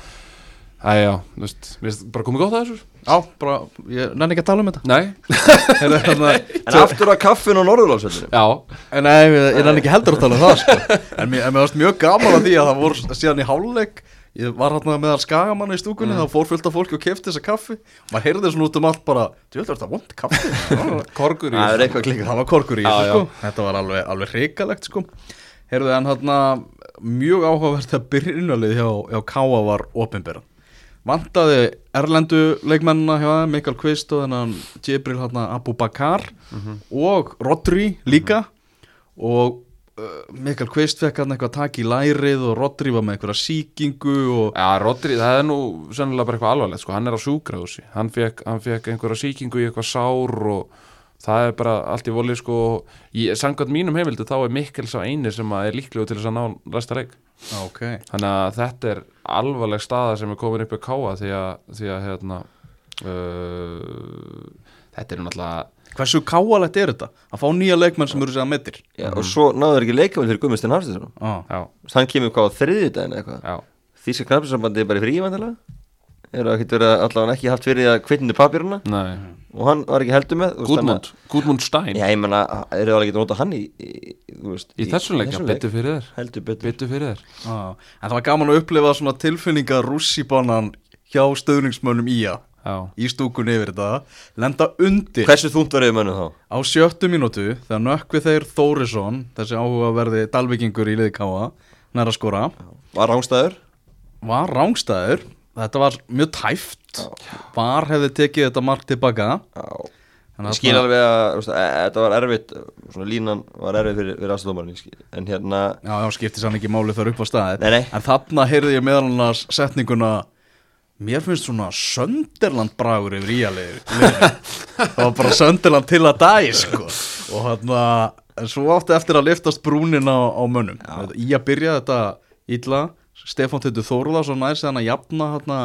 æjá, þú veist er bara komið gótt að þessu já, bara, ég nenni ekki að tala um þetta nei en aftur að kaffin og norðurlásveldinu já, en nei, ég nenni ekki heldur að tala um það sko. en mér ást mjög gaman að því að það voru síðan í háluleik ég var hérna meðal skagamanna í stúkunni mm. þá fór fullt af fólki og kefti þessa kaffi. Og maður heyrði svona út um allt bara þú veist þetta vond kaffi? Korgur í það var korgur í þessu sko. Þetta var alveg, alveg hrikalegt sko. Heyrðu en hérna mjög áhugavert að byrjunalið hjá, hjá Káa var ofinbyrðan vantaði Erlendu leikmennina hjá það Mikael Kvist og þennan Jibril hérna Abu Bakar mm -hmm. og Rodri líka. Mm -hmm. og Mikael Kvist fekk hann eitthvað takk í lærið og Rodri var með eitthvað síkingu og... Já, Rodri, það er nú sennilega bara eitthvað alvarlegt, sko, hann er á sjúkrahúsi hann fekk, fekk einhverja síkingu í eitthvað sár og það er bara allt í volið, sko Sangat mínum heimildu, þá er Mikkel sá eini sem er líklegur til þess að ná ræsta reik okay. Þannig að þetta er alvarleg staða sem er komin upp í káa því að, því að hérna uh, þetta er náttúrulega Hversu káalegt er þetta? Að fá nýja leikmenn sem eru segja meðir Já, og svo náður ekki leikmenn fyrir Guðmustin Harstinsson ah. hann kemur hvað á þriðjudagin eitthvað. Því sem knappinsambandi er bara í frívandilega er að getur allavega ekki haft fyrir að kvittinu papiruna Nei. og hann var ekki heldur með Gudmund, Gudmund Stein. Já, ég menna, er það ekki að nota hann í í, veist, í, í þessum leik, betur fyrir þér. Heldur betur, betur fyrir þér. Ah. En það var gaman að upplifa svona tilfinninga rússibanan hjá stöðningsmönnum í að Já. í stúkunni yfir þetta lenda undir Hversu þúnt verður mönnum þá? Á sjöttu mínútu þegar nökkvi þeir Þórisson þessi áhugaverði dalvikingur í liðkáa næra skora Var rángstæður? Var rángstæður Þetta var mjög tæft Já. Var hefði tekið þetta margt tilbaka Ég skil alveg að e, þetta var erfitt svona línan var erfitt fyrir, fyrir aðstofmarinn en hérna Já, já, skipti sann ekki máli þar upp á staði nei, nei. En þarna heyrði ég meðal annars setninguna mér finnst svona Sönderland bragur yfir íalið það var bara Sönderland til að dæ sko. og hann að svo átti eftir að liftast brúnin á, á mönnum. Í að byrja þetta ítla Stefán Teitur Þórða svo næst þannig að jafna hérna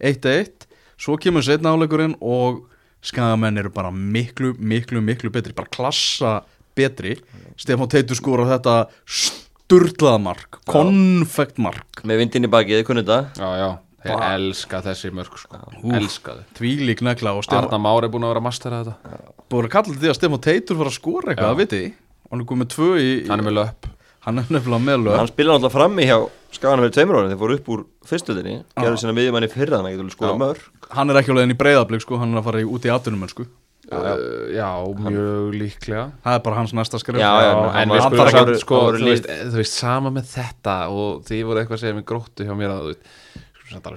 1-1 svo kemur setna áleikurinn og skagamenn eru bara miklu, miklu, miklu betri, bara klassa betri. Stefán Teitur skor á þetta sturglaðmark konfektmark með vindin í bakið, þið kunnið það já, já Þeir Ba- elska þessi mörg sko. Elska þau. Tvílík negla og Arna Stefán Már er búin að vera að mastera þetta. Búin að kalla því að Stefán Teitur fara að skora eitthvað, það viti Hann er komið tvö í Hann er með löpp. Hann er nefnilega með lög Hann spilaði alltaf frammi hjá Skaganum fyrir tveimur árin þeir fóru upp úr fyrstöðinni gerðu sína miðjumanni fyrra þannig að getur skora Já. mörg Hann er ekki á leiðin í breyðablík sko, hann er að fara í, út í atvinnum sko. uh, Já, mjög líklega. Það er bara hans næsta skrif Já, já, Já, en við hann skulum þarf samt að- sko, það voru þú lið- veist, þú veist, sama með þetta og því voru eitthvað að segja með gróttu hjá mér að þú veist,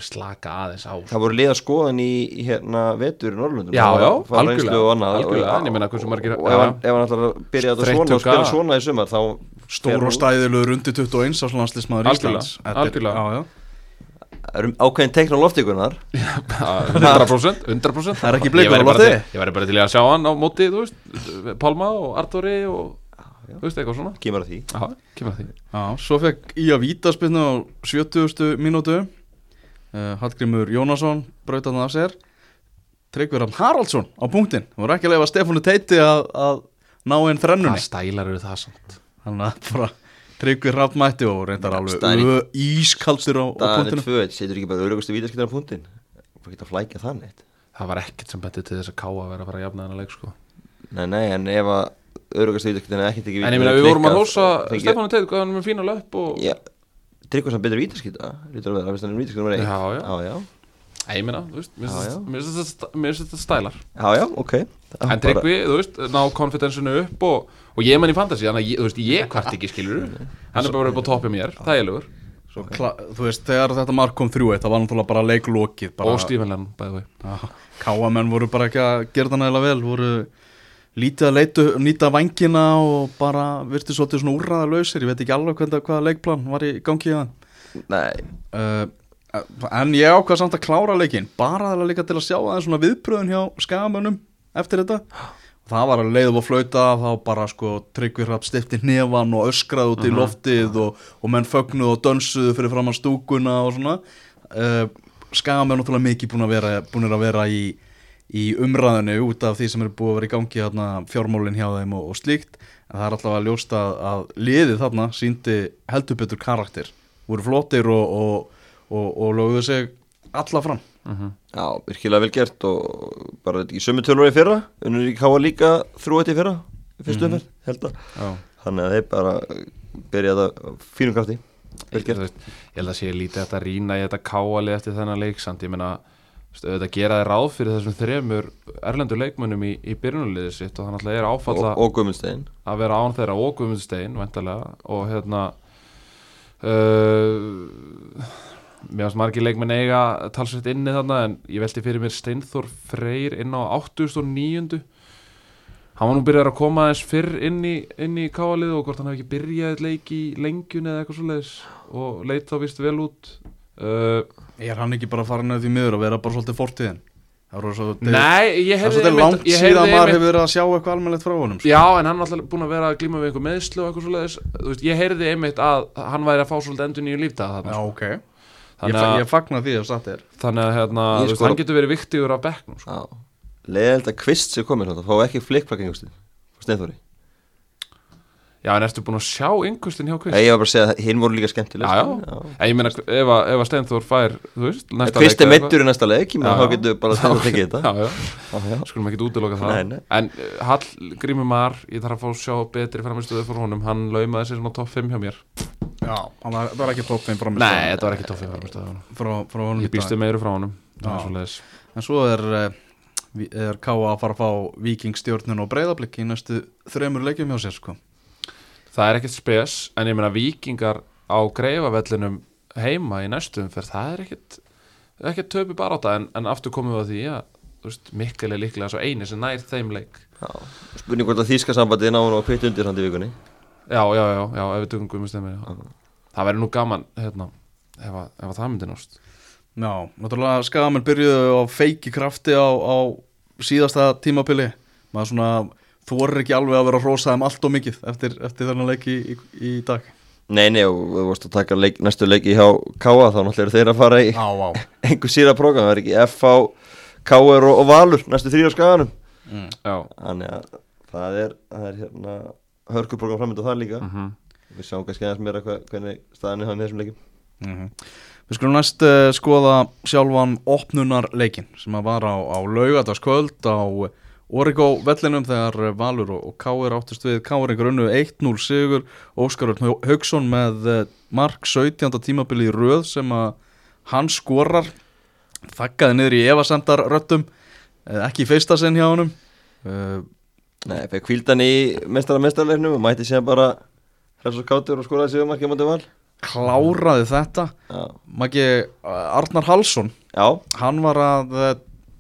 slaka aðeins á. Það voru liða skoðan í, hérna vetur í Norrlundum já, já, algjörlega, og algjörlega, en ég minna hversu margir og ef hann ætlar að byrja þetta svona og spila svona í sumar þá stór og stæðilegur undir 21 á landslismæður Íslands. Algjörlega ákveðin teikna loftíkunar 100% 100% það er ekki bleikur á lofti. ég væri bara til að sjá hann á móti Pálma og Arturi og þú veist eitthvað svona. Kemur að því, Aha, kemur að því. Já, svo fekk í að vítaspinnu á 70. mínútu uh, Hallgrimur Jónasson brautaði af sér. Tryggverðan Haraldsson á punktin það voru ekki að lefa Stefánu Teiti að, að ná einn þrennunni. Hvað stælar eru það samt? Þannig að bara Tryggvi Raffmætti og reyndar alveg ískaldur á, á punktinu. staðan er tvö, setur ekki bara örugustu vítaskiptar á punktin það ekki að flækja það neitt? Það var ekkert sem betið til þess að káa að vera að fara að jafna þennan leik sko. Nei, nei, en ef að örugast vítaskiptin er ekkert ekki en ég meina við vorum að hósa Stefánu Teit hvað hann er með fína löp og Tryggvi sem betur vítaskipta lítur að vera, finnst hann er vítaskipta nummer 1 já, já, já ég meina, þú veist, mér finnst þetta stælar. Já, já, ok. En Tryggvi, þú veist, ná konfidensinu upp og, og ég menn í fantasi, þannig að þú veist, ég kvart ekki, skilur hann er bara upp á toppið mér, það er lögur þú veist, þegar þetta mark kom þrjú það var náttúrulega bara leiklokið bara... og Stífenlenn, bæði vei Káamenn voru bara ekki að gera það nægilega vel voru lítið að leitu, nýta vangina og bara virti svolítið svona úrraða lausir ég veit ekki alveg hvernig, hvaða leikplan var í gangi í það. Nei. Uh, En ég ákvað samt að klára leikin bara það líka til að sjá aðeins svona viðbröðun hjá skagamönnum eftir þetta. Það var að leiða og flauta þá bara sko tryggvir hrapp stifti nefan og öskrað út í loftið og, og menn fögnuð og dönsuðu fyrir fram að stúkuna og svona. Uh, skagamenn náttúrulega mikið búin að vera, búin að vera í, í umræðinu út af því sem eru búin að vera í gangi þarna, fjármólin hjá þeim og, og slíkt en það er alltaf að ljósta að, að liðið þarna síndi heldur betur karakter voru flottir og, og, og lögðu sig alla fram uh -huh. Já, virkilega vel gert og bara í sömu tölur í fyrra unnur í káa líka þrúið í fyrra í fyrstu umferð, mm -hmm. held að Já. þannig að þeir bara byrjaði að fínum krafti vel ég, gert veist, ég held að sé lítið þetta rína í þetta káali eftir þennan leik samt ég meina auðvitað gera þið ráð fyrir þessum þremur erlendur leikmönnum í, í byrjunarliðið sitt og þannig að það er áfalla og, og Guðmundstein að vera án þeirra og Guðmundstein vendalega og hérna uh, mér finnst margir leikmenn eiga talsveit inni þarna en ég veldi fyrir mér Steinþór Freyr inn á 8.9 hann var nú byrjað að koma aðeins fyrr inn í, inn í káalið og hvort hann hef ekki byrjað leik í lengjun eða eitthvað svoleiðis og leit þá vist vel út uh, Er hann ekki bara farin að því miður að vera bara svolítið fortíðin? Svo, Nei, ég hefði er langt síðan maður hefur verið að sjá eitthvað almennilegt frá honum sko. Já, en hann er alltaf búin að vera að glíma við einhver meðslu og eitthvað svolítið Ég heyrði einmitt að hann væri að fá svolítið endur nýju lífdag Já, sko. ok Þannig að ég fagnar því að það er Þannig að hérna, Ég sko, hann getur verið viktigur á bekknum sko. Leðild að kvist sem komir þá fá ekki Steinþóri Já, en ertu búin að sjá yngustin hjá Kvist? Ég var bara að segja að hinn voru líka skemmtileg Já, já, já. En ég meina, ef að, ef að Steinþór fær, þú veist, næsta Kvist er meittur í næsta leik, ég meina, þá getur bara Steinþór tekið þetta Já, já, skulum ekki útiloka það. Nei, nei. En uh, Hall Grímur Mar, ég þarf að fá að sjá betri framstöðu fyrir honum, hann laumaði sér svona top 5 hjá mér. Já, það var, var ekki top 5 framstöðu Nei, þetta var ekki top 5 framstöðu frá, frá honum Ég býstu meiru frá honum. En svo er, er Ká að fara að fá vikingstjórnun og breyðabliki í næstu þremur leikjum hjá sér sko það er ekkert spes en ég meina vikingar á greifavellinum heima í næstum fyrir það er ekkert ekkert töpu bara á það en, en aftur komum við að því að mikil er líklega svo eini sem nær þeim leik. Já. spurning hvort að þýska sambandi ná hún á kvitt undir hann í vikunni? Já, já, já, já, ef við dugum guðmur stemmir það verður nú gaman hérna, ef, að, ef að það myndi nást. Já, náttúrulega skamenn byrjuðu á feiki krafti á, á síðasta tímapili maður svona þú voru ekki alveg að vera að rosa þeim allt og mikið eftir, eftir þennan leiki í, í, í dag Nei, nei, og þú vorust að taka leik, næstu leiki hjá K.A. þá náttúrulega eru þeir að fara í einhver síra program, það er ekki F.A. K.R. Og, og Valur næstu þrjóða skaganum mm. Þannig að það er, það er hérna hörkuprogram framöndu það líka mm -hmm. Við sjáum kannski aðeins meira hva, hvernig staðinni hafa með þessum leikim mm -hmm. Við skulum næst uh, skoða sjálfan opnunarleikin sem að var á, á laugadaskvöld á Origo vellinum þegar Valur og Káir áttust við. Káir ykkur unnu 1-0 sigur. Óskar Haugsson með eh, mark 17. tímabili í röð sem að hann skorar. Þakkaði niður í evasendar röttum eh, ekki í feista sinn hjá honum. Uh, Nei, fekk kvildan í mestara mestarleiknum og mæti sér bara hræðs og kátur og skoraði sig ekki á mæti val. Kláraði þetta. Maggi Arnar Halsson Já. hann var að eh,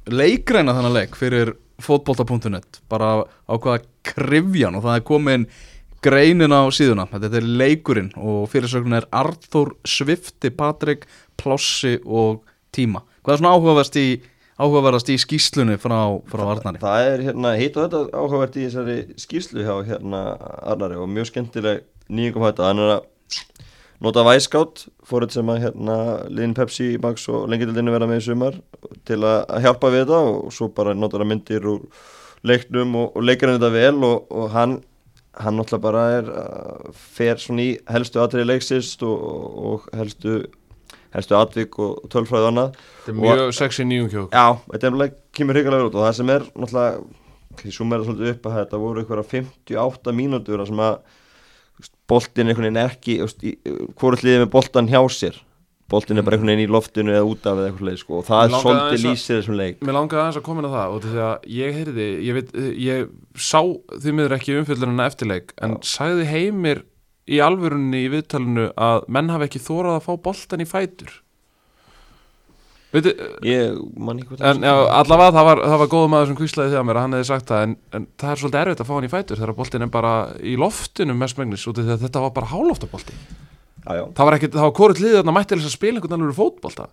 leikreina þennan leik fyrir fótbolta.net bara ákvaða krifjan og það er komin greinin á síðuna. Þetta er leikurinn og fyrirsögnin er Arþór Svifti, Patrik Plossi og Tíma. Hvað er svona áhugaverðast í áhugaverðast í skýslunni frá, frá Arnari? Það, það er hérna hitt og þetta áhugavert í þessari skýslu hjá hérna Arnari og mjög skemmtileg nýjungum hætta, hann er að nota Væskátt, fórið sem að hérna Linn Pepsi, Max og lengildinni verða með í sumar til að hjálpa við þetta og svo bara nota það myndir úr leiknum og, og leikar hann þetta vel og, og hann hann náttúrulega bara er uh, fer svona í helstu atriði leiksist og, og helstu helstu atvík og tölfræði og annað. Þetta er mjög sexy nýjum kjók Já, þetta er mjög kymur hrigalega út og það sem er náttúrulega því sumera svolítið upp að þetta voru eitthvað 58 mínútur sem að boltin einhvern veginn ekki hvort liðið með boltan hjá sér. Boltin er bara einhvern veginn í loftinu eða út af eða eitthvað leið sko og það er svolítið lýsið þessum leik. Mér langaði aðeins að koma inn á það og því að ég heyrði, ég veit, ég sá því miður ekki umfjöldununa eftirleik en Já. sagði heimir í alvörunni í viðtalinu að menn hafi ekki þórað að fá boltan í fætur Veitu, ég man ekki en já, allavega það var, það var góð maður sem kvíslaði því að mér að hann hefði sagt það en, en það er svolítið erfitt að fá hann í fætur þegar boltin er bara í loftinu mest megnis og þetta var bara hálóftabolti það var ekki, það var korið liðið að mætti þess að spila einhvern alveg fótbolta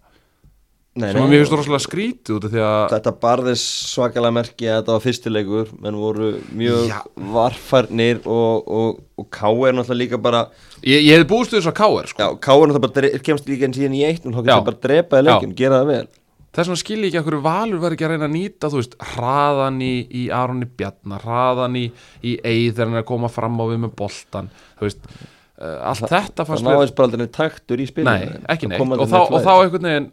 Nei, sem nei, mér finnst rosalega skrítið út Þetta barðis svakalega merki að þetta var fyrstilegur menn voru mjög Já. varfarnir og, og, og K.R. náttúrulega líka bara Ég, ég hef búist þess að K.R. Sko. K.R. náttúrulega bara kemst líka enn síðan í eitt og þá kemst það bara að drepa í leikin, gera það vel Þess vegna skilji ekki að hverju valur var ekki að reyna að nýta þú veist, hraðan í, í Aronni Bjarnar, hraðan í, í er að koma fram á við með boltan þú veist allt Þa, þetta fannst það náðist bara aldrei taktur í spilinu. Nei, ekki neitt. og þá, og þá einhvern veginn,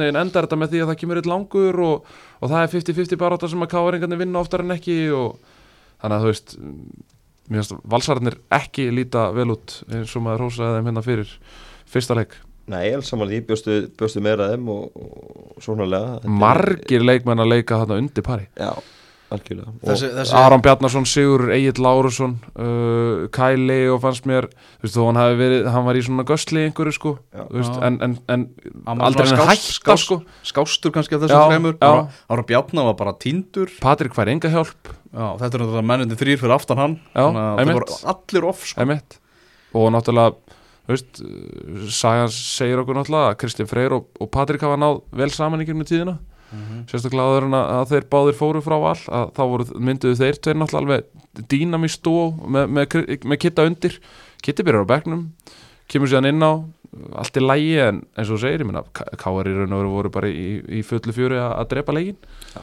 veginn endar þetta með því að það kemur eitt langur og, og það er 50-50 baráta sem að káringarnir vinna oftar en ekki og þannig að þú veist mér finnst valsararnir ekki líta vel út eins og maður hósaði þeim hérna fyrir fyrsta leik. Nei, alls samanlega, ég bjóstu, bjóstu meira þeim og, og svona lega Margir leikmenn að leika þarna undir pari. Já Aron Bjarnason, Sigur Egil Lárusson uh, Kæli og fannst mér þú veist þú hann hafi verið, hann var í svona göstli einhverju sko, veist, en, en, en aldrei hann hætta sko. skástur kannski af þessum fremur Aron Bjarnar var bara tindur Patrik fær enga hjálp. Já, þetta er náttúrulega menninni þrýr fyrir aftan hann. Já, það voru allir off sko. og náttúrulega Veist, Sagan segir okkur náttúrulega að Kristján Freyr og, og Patrik hafa náð vel saman í kjörnu tíðina mm -hmm. sérstaklega aður en að þeir báðir fóru frá all að þá voru, mynduðu þeir tveir náttúrulega alveg dýnamíst og með, með, með kitta undir kitti byrjar á begnum kemur síðan inn á allt í lægi en eins og segir, ég minna K.R. í raun og veru voru bara í, í fullu fjöri að, að drepa legin ja.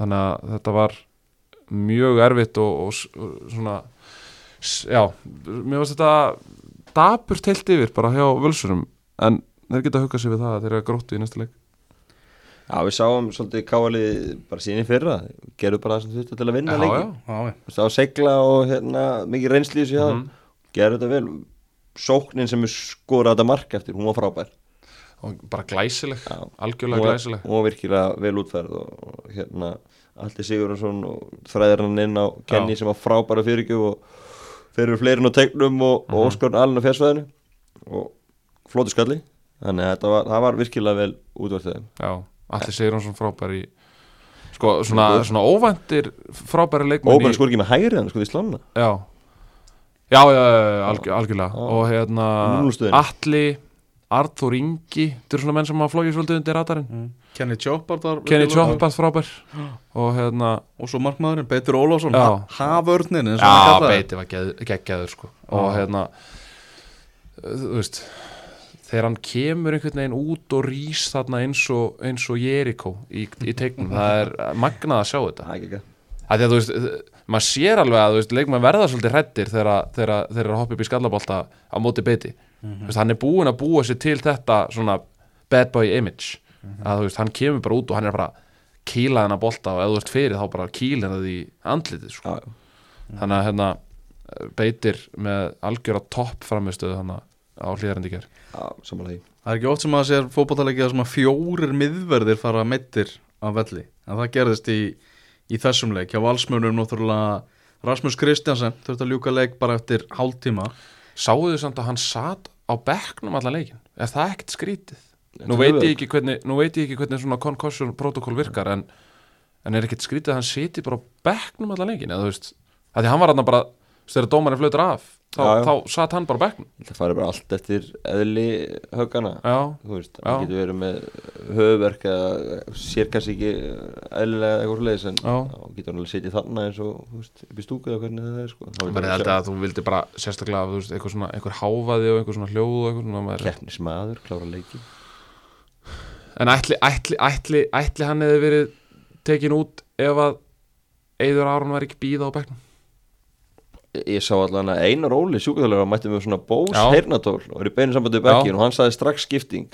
þannig að þetta var mjög erfitt og, og, svona já, mér finnst þetta daburt heilt yfir bara hjá völsurum en þeir geta hugað sér við það að þeir eru gróttu í næsta leik Já, við sáum svolítið káalið bara síðan í fyrra, gerðu bara það sem þurftu til að vinna lengi. Þú veist, á segla og hérna, mikið reynslið sér það, mm -hmm. gerðu þetta vel. Sóknin sem við skoraði þetta mark eftir, hún var frábær. Og bara glæsileg, Já. algjörlega hún, glæsileg. Hún var virkilega vel útferð og hérna, Aldi Sigurðarsson og þræðirinn inn á Kenny Já. sem var frábæra fyrirgjöf og fyrir fleirin á tegnum og, mm -hmm. og Óskarn alveg á fjarsvæðinu og flóti skalli. Þannig að var, það var virkilega vel útverðið. Já. Allir Sigurðarsson frábær í sko svona, svona óvæntir frábæri leikmenn Óvæntir sko ekki með hægri hann sko því slána Já, já, já, algjör, algjörlega. Já. og hérna Alli, Arþór Ingi þetta eru svona menn sem hafa flóið svolítið undir ratarinn mm. Kenny Choppard Kenny Choppard frábær. Og hérna og svo markmaðurinn Beitur Ólásson Haförnin Já, Beitur var geggjaður sko. Og hérna þú veist þegar hann kemur einhvern veginn út og rýs þarna eins og, eins og Jericho í, í tegnum, það er magnað að sjá þetta. Það er að þú veist maður sér alveg að veist, leikmann verða svolítið hrettir þegar þeir eru að hoppa upp í skallabólta á móti beiti mm -hmm. hann er búin að búa sér til þetta svona bad boy image. Mm -hmm. að veist, hann kemur bara út og hann er bara kíla þennan bólta og ef þú ert fyrir þá bara kíla það í andlitið sko. ah, þannig að hérna beitir með algjör að topp framistöðu þannig á hlýðarandi ger Það er ekki oft sem að sér fókbátalegið að fjórir miðverðir fara meittir af velli, en það gerðist í, í þessum leik, hjá valsmönum náttúrulega Rasmus Kristjansen þurfti að ljúka leik bara eftir hálf tíma Sáðu þau samt að hann satt á bekknum allan leikin er það ekkert skrítið? Nú veit ég ekki hvernig, ekki hvernig svona concussion protokól virkar en, en er ekkert skrítið að hann siti bara á bekknum allan leikin eða þú veist, að því hann var aðna bara þegar dómarinn flautur af þá, já, já. þá satt hann bara bekknum. Það fari bara allt eftir eðli högana þú veist, það getur verið með höfverk eða sér kannski ekki eðlilega eitthvað sluðis en þá getur hann alveg setið þarna eins og veist, upp í stúku eða hvernig það er sko. það er alltaf að þú vildi bara sérstaklega þú veist, eitthvað svona, eitthvað háfaði og eitthvað svona hljóð keppnismadur, klára leiki en ætli, ætli, ætli, ætli hann hefði verið tekin út ef að Eidur Aron var ekki býða á bekknum ég sá allavega einar óli sjúkvæðulega að mætti með svona bós hernatól og er í beinu sambandi við bekkin og hann saði strax skipting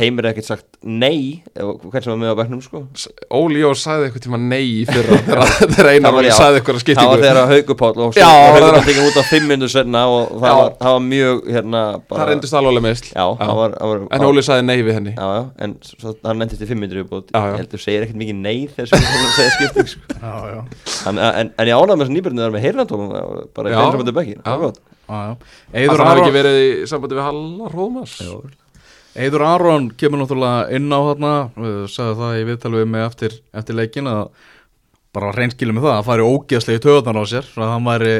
heimir ekkert sagt nei hvern sem var með á bernum sko. Óli Jó sagði eitthvað tíma nei fyrir þegar einar Óli sagði eitthvað að skiptingu. Það var þegar Haugupál og Haugupál tekið út á fimm minnur senna og það var, það var mjög hérna, bara, það reyndist alveg meðsl en Óli sagði nei við henni. Já, já, en svo, hann nefndist í fimm minnur ég held að segja ekkert mikið nei þegar það segja skipting sko. en, en, en ég ánægði með þessu nýbjörnum þar með heyrnatólum bara í beinu sambandi bekkin það var hann ekki verið í sambandi við Hallar Rómas Eidur Aron kemur náttúrulega inn á þarna sagði það í viðtalvið með eftir, eftir leikin að bara reynskilum með það að fari ógeðslegi töðan á sér að hann væri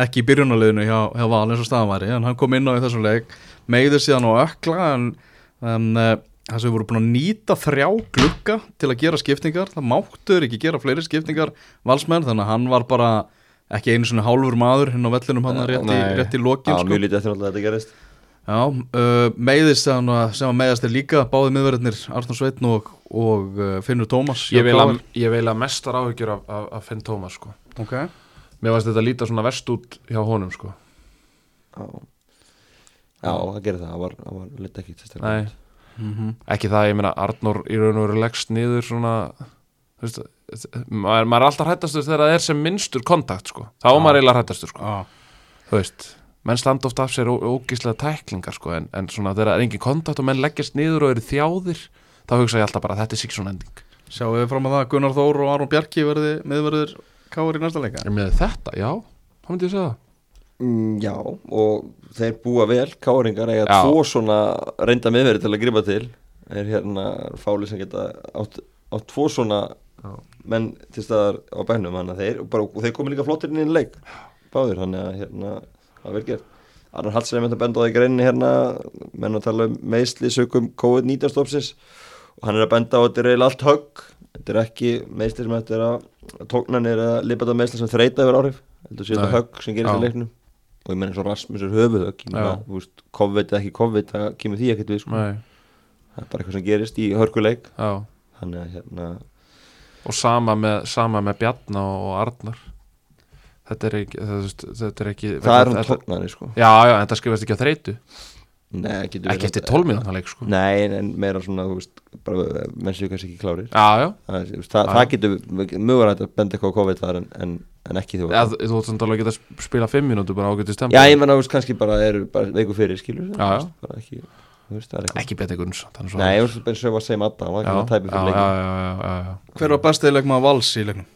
ekki í byrjunaliðinu hjá, hjá Val eins og staðan væri en hann kom inn á í þessum leik megður síðan á ökla en, en þess að við vorum búin að nýta þrjá glukka til að gera skiptingar það máttur ekki gera fleiri skiptingar valsmenn þannig að hann var bara ekki einu svona hálfur maður hinn á vellinum hann rétt í, í lokin Já, sko. mjög lítið eftir alltaf þetta gerist Já, uh, meiðist sem að meiðast er líka báði miðverðinir Arnur Sveitn og, og uh, Finnur Tómas Ég vil að, að mestar áhyggjur af, af, af Finn Tómas sko. okay. Mér varst þetta að líta svona vest út hjá honum sko. Já, Já það gerir það, það var, var litið ekki sérstaklega mm -hmm. Ekki það, ég meina Arnur í raun og veru leggst niður svona veist, maður, maður er alltaf hættastur þegar það er sem minnstur kontakt sko. þá er maður eiginlega hættastur sko. Þú veist menn standa oft af sér ógíslega tæklingar sko, en, en svona þegar það er engin kontakt og menn leggjast niður og eru þjáðir þá hugsa ég alltaf bara að þetta er sík svona ending. Sjáu við fram að það að Gunnar Þór og Aron Bjarki verði meðverður káður í næsta leika Með þetta, já, þá myndi ég segja mm, Já, og þeir búa vel káringar eða tvo svona reynda meðverði til að gripa til. Er hérna fáli sem geta átt, átt tvo svona já. menn til staðar á bænum að þeir, bara, þeir komi líka flottir inn í leik báðir, þannig að hérna það verður gert? Arnar Hallsson er með að benda á því greinni hérna. Menn að tala um meðsli sökum COVID-19 stopsis og hann er að benda á þetta er eiginlega allt högg. Þetta er ekki meðsli sem þetta er að tóknan er að lipa þetta meðsli sem þreita yfir áhrif. Þetta sé þetta högg sem gerist í leiknum. Og ég menn eins og Rasmus er höfuðhögg COVID eða ekki COVID það kemur því ekkert við sko. það er bara eitthvað sem gerist í hörkuleik. Hérna og sama með, sama með Bjarnar og Arnar þetta er ekki þetta er ekki það er um tóknari sko. Já já en það skrifast ekki á þreitu Nei, ekki eftir tólmínútanleik sko. Nei, en meira svona, þú veist, bara menn séu kannski ekki klárir. Já, já. Það, það, það getur mögulega að benda eitthvað á COVID þar en, en, en ekki þú. Ja, Þú ætti samt alveg að geta að spila fimm mínútu bara ágætið stemma Já, ég menna, þú veist, kannski bara er bara veiku fyrir, skilur Já, já. Bara ekki, veist, Ekki betið Gunns Nei, ég veist, var að segja matta Já, já, já Hver var bestið leikma vals í leiknum?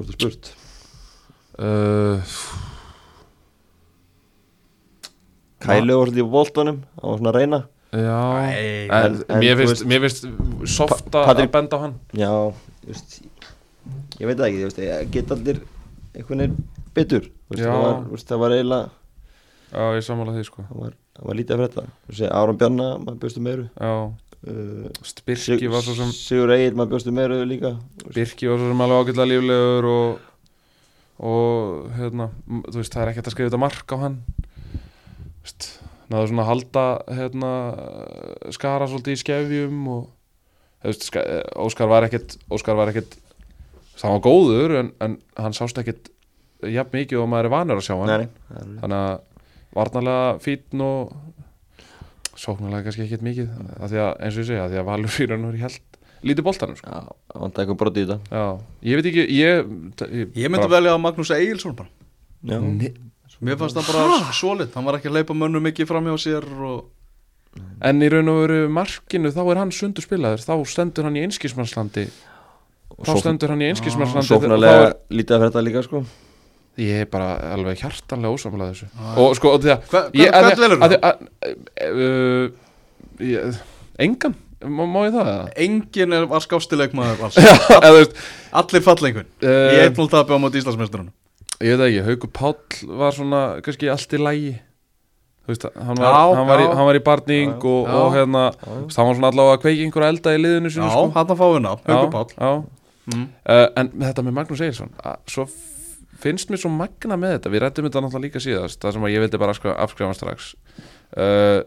Stort og spurt. Uh, Kælu var svolítið í voltunum Það var svona að reyna. Já, en, en, en mér finnst mér finnst softa að benda á hann. Já, just, ég veit ekki veist, ég get allir einhvern veginn veist, það, var, veist, það var eiginlega Já, ég samála því sko. Það var, það var lítið af þetta Áram Bjarna, maður bjóstu meiru. Uh, Birki var svo sem Sigur Egil, maður bjóstu meiru líka. Birki var svo sem alveg ágætlega líflegur og og hérna, veist, það er ekkert að skrifa þetta mark á hann. Náðu svona að halda hérna, skara svolítið í skefjum og veist, Óskar var ekkert Óskar var ekkert það var góður en, en hann sást ekkert jafn mikið og maður er vanur að sjá hann. Nei, nei. þannig að varnalega fítn og sóknarlega kannski ekkert mikið að að, eins og ég segja, því að Valur fyrir hann er helt lítið bóltanum sko. Já, það vant eitthvað brotið í þetta. Já, ég veit ekki Ég, ég, ég myndi bara... velja að Magnús Egilson bara. Já. Mér fannst það bara solid, hann var ekki að leipa mönnu mikið fram hjá sér og... En í raun og veru markinu þá er hann sundur spilaður, þá stendur hann í einskísmannslandi Þá stendur hann í einskísmannslandi Sóknarlega er... lítið af þetta líka sko Ég er bara alveg hjartanlega ósamlega þessu. Ah. Og sko, og því að Hvað velur það? Uh, engan, má, má ég það? Engin er, var skástileg maður Allir fallengun uh, Ég er náttúrulega tapja á móti Íslandsmestrunum Ég veit ekki, Haugur Páll var svona kannski allt í lægi Veist, hann, var, já, hann, var í, hann var í barning já, og, og hérna, hann var svona allavega að kveiki einhverja elda í liðinu sinu Já, sko. hann að fá hérna, Haugur Páll. mm. uh, En þetta með Magnús Eilsson svo finnst mér svo magna með þetta við rættum þetta náttúrulega líka síðast það sem ég vildi bara afskrifa strax uh,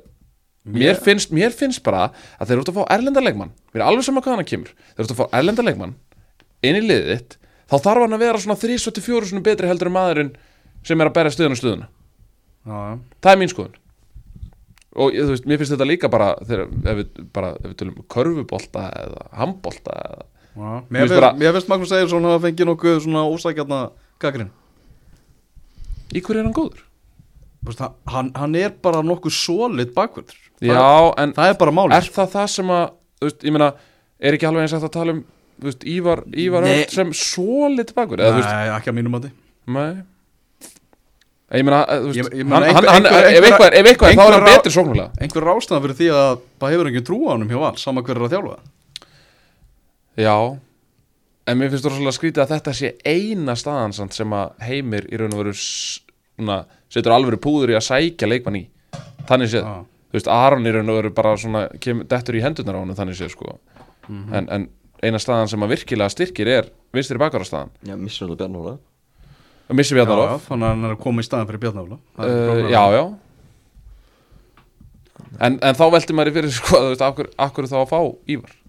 mér, finnst, mér finnst bara að þeir eru út að fá erlendarleikmann mér er alveg sama hvað hann kemur þeir eru út að fá erlendarleikmann inn í liðið þitt þá þarf hann að vera svona 3-4 betri heldur en maðurinn sem er að bæra stuðun og stuðuna Já. það er mín skoðun og þú veist, mér finnst þetta líka bara þegar ef við, bara, ef við tölum körfubólta eða handbólta eða Mér finnst. Magnús Egirsson að fengi nokkuð svona ósækjarna gaggrinn Í hverju er hann góður? Veist, hann, hann er bara nokkuð solid bakvöldur Já, en það er bara máli Er það það sem að, þú veist, ég meina er ekki alveg eins að það tala um veist, Ívar, Ívar sem solid bakvöldur Nei, ekki að mínum að því Nei Ég meina, þú veist, ef eitthvað þá er hann betri sóknulega Einhver rástæðan fyrir því að það hefur ekki trú á hann hjá val, saman hver er að þjálfa. Já En mér finnst þú rosalega skrítið að þetta sé eina staðan sem að heimir í raun og veru svona, setur alveg púður í að sækja leikmann í. Þannig séð, ah. þú veist, Aron í raun og veru bara svona, kemur dettur í hendunar á hann þannig séð, sko. Mm -hmm. en, en eina staðan sem að virkilega styrkir er vinstri bakara staðan. Já, missur þú Bjarnála Missur Bjarnála þannig að hann er að koma í staðan fyrir Bjarnála uh, Já, já. En, en þá veldi maður í fyrir, sko, þú veist, akkur, akkur þá að fá Ívar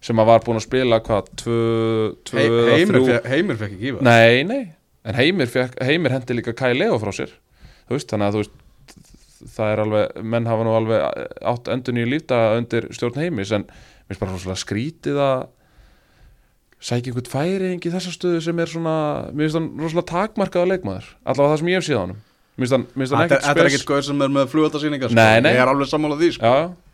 sem að var búin að spila hvað tvö, tvö He, heimir, fekk, heimir fekk ekki ívar nei, nei, en heimir, fekk, heimir hendi líka Kai Leo frá sér. Veist, þannig að þú veist það er alveg, menn hafa nú alveg átt endur nýju lífta undir stjórn heimis en mér finnst bara svona skrítið að sækja einhvern færing í þessa stöðu sem er svona mér finnst það rosalega takmarkaða leikmaður allavega það sem ég hef síðan Þetta er ekkert skoður sem er með flugöldarsýningar sko. ég er alveg sammálað því sko. já, já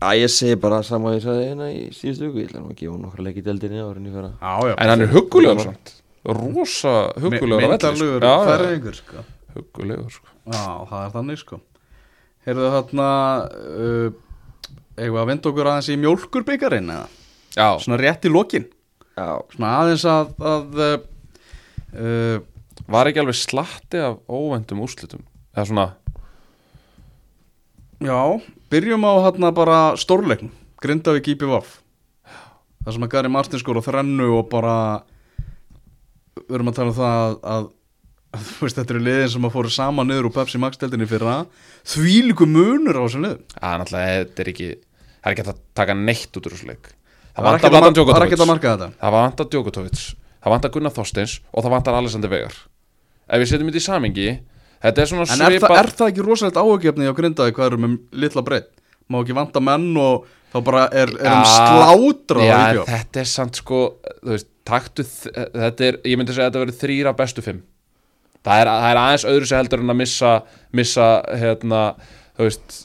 að ég segi bara saman ég sagði hérna í síðustu viku ég ætla nú að gefa nokkra leikið deldinni ára en hann er hugulegur svona rosa hugulegur myndarlegur færðingur sko. hugulegur sko. já það er þannig sko. Heyrðu þarna uh, eitthvað að vinda okkur aðeins í mjölkurbyggarinn eða? Svona rétt í lokin. Já. svona aðeins að, að uh, uh, var ekki alveg slatti af óvendum úrslutum eða svona já Byrjum á hérna bara stórleikn Grindavík IPVaf Það sem að Gary Martin skor á þrennu og bara við erum að tala um það að, að, að veist, þetta eru liðin sem að fóru sama niður úr Pepsi Max-deltinni fyrir að því líku munur á þessum liðum Já, náttúrulega, þetta er ekki það er ekki að taka neitt út úr þessu leik. Það var ekki að marka þetta. Það var vantar Djokotovic, það vantar Gunnar Þorsteins og það vantar Alexander Vegar Ef við setjum þetta í samingi Þetta er svona en svipa... En er, þa er það ekki rosalegt áhugjefni á grindaði hvað eru með litla breytt? Má ekki vanta menn og þá bara er, er um slátra Já, þetta er samt sko, þú veist, taktu þetta er, ég myndi segja að þetta verður þrýra bestu fimm það er, það er aðeins öðru sem heldur en að missa, missa hérna, þú veist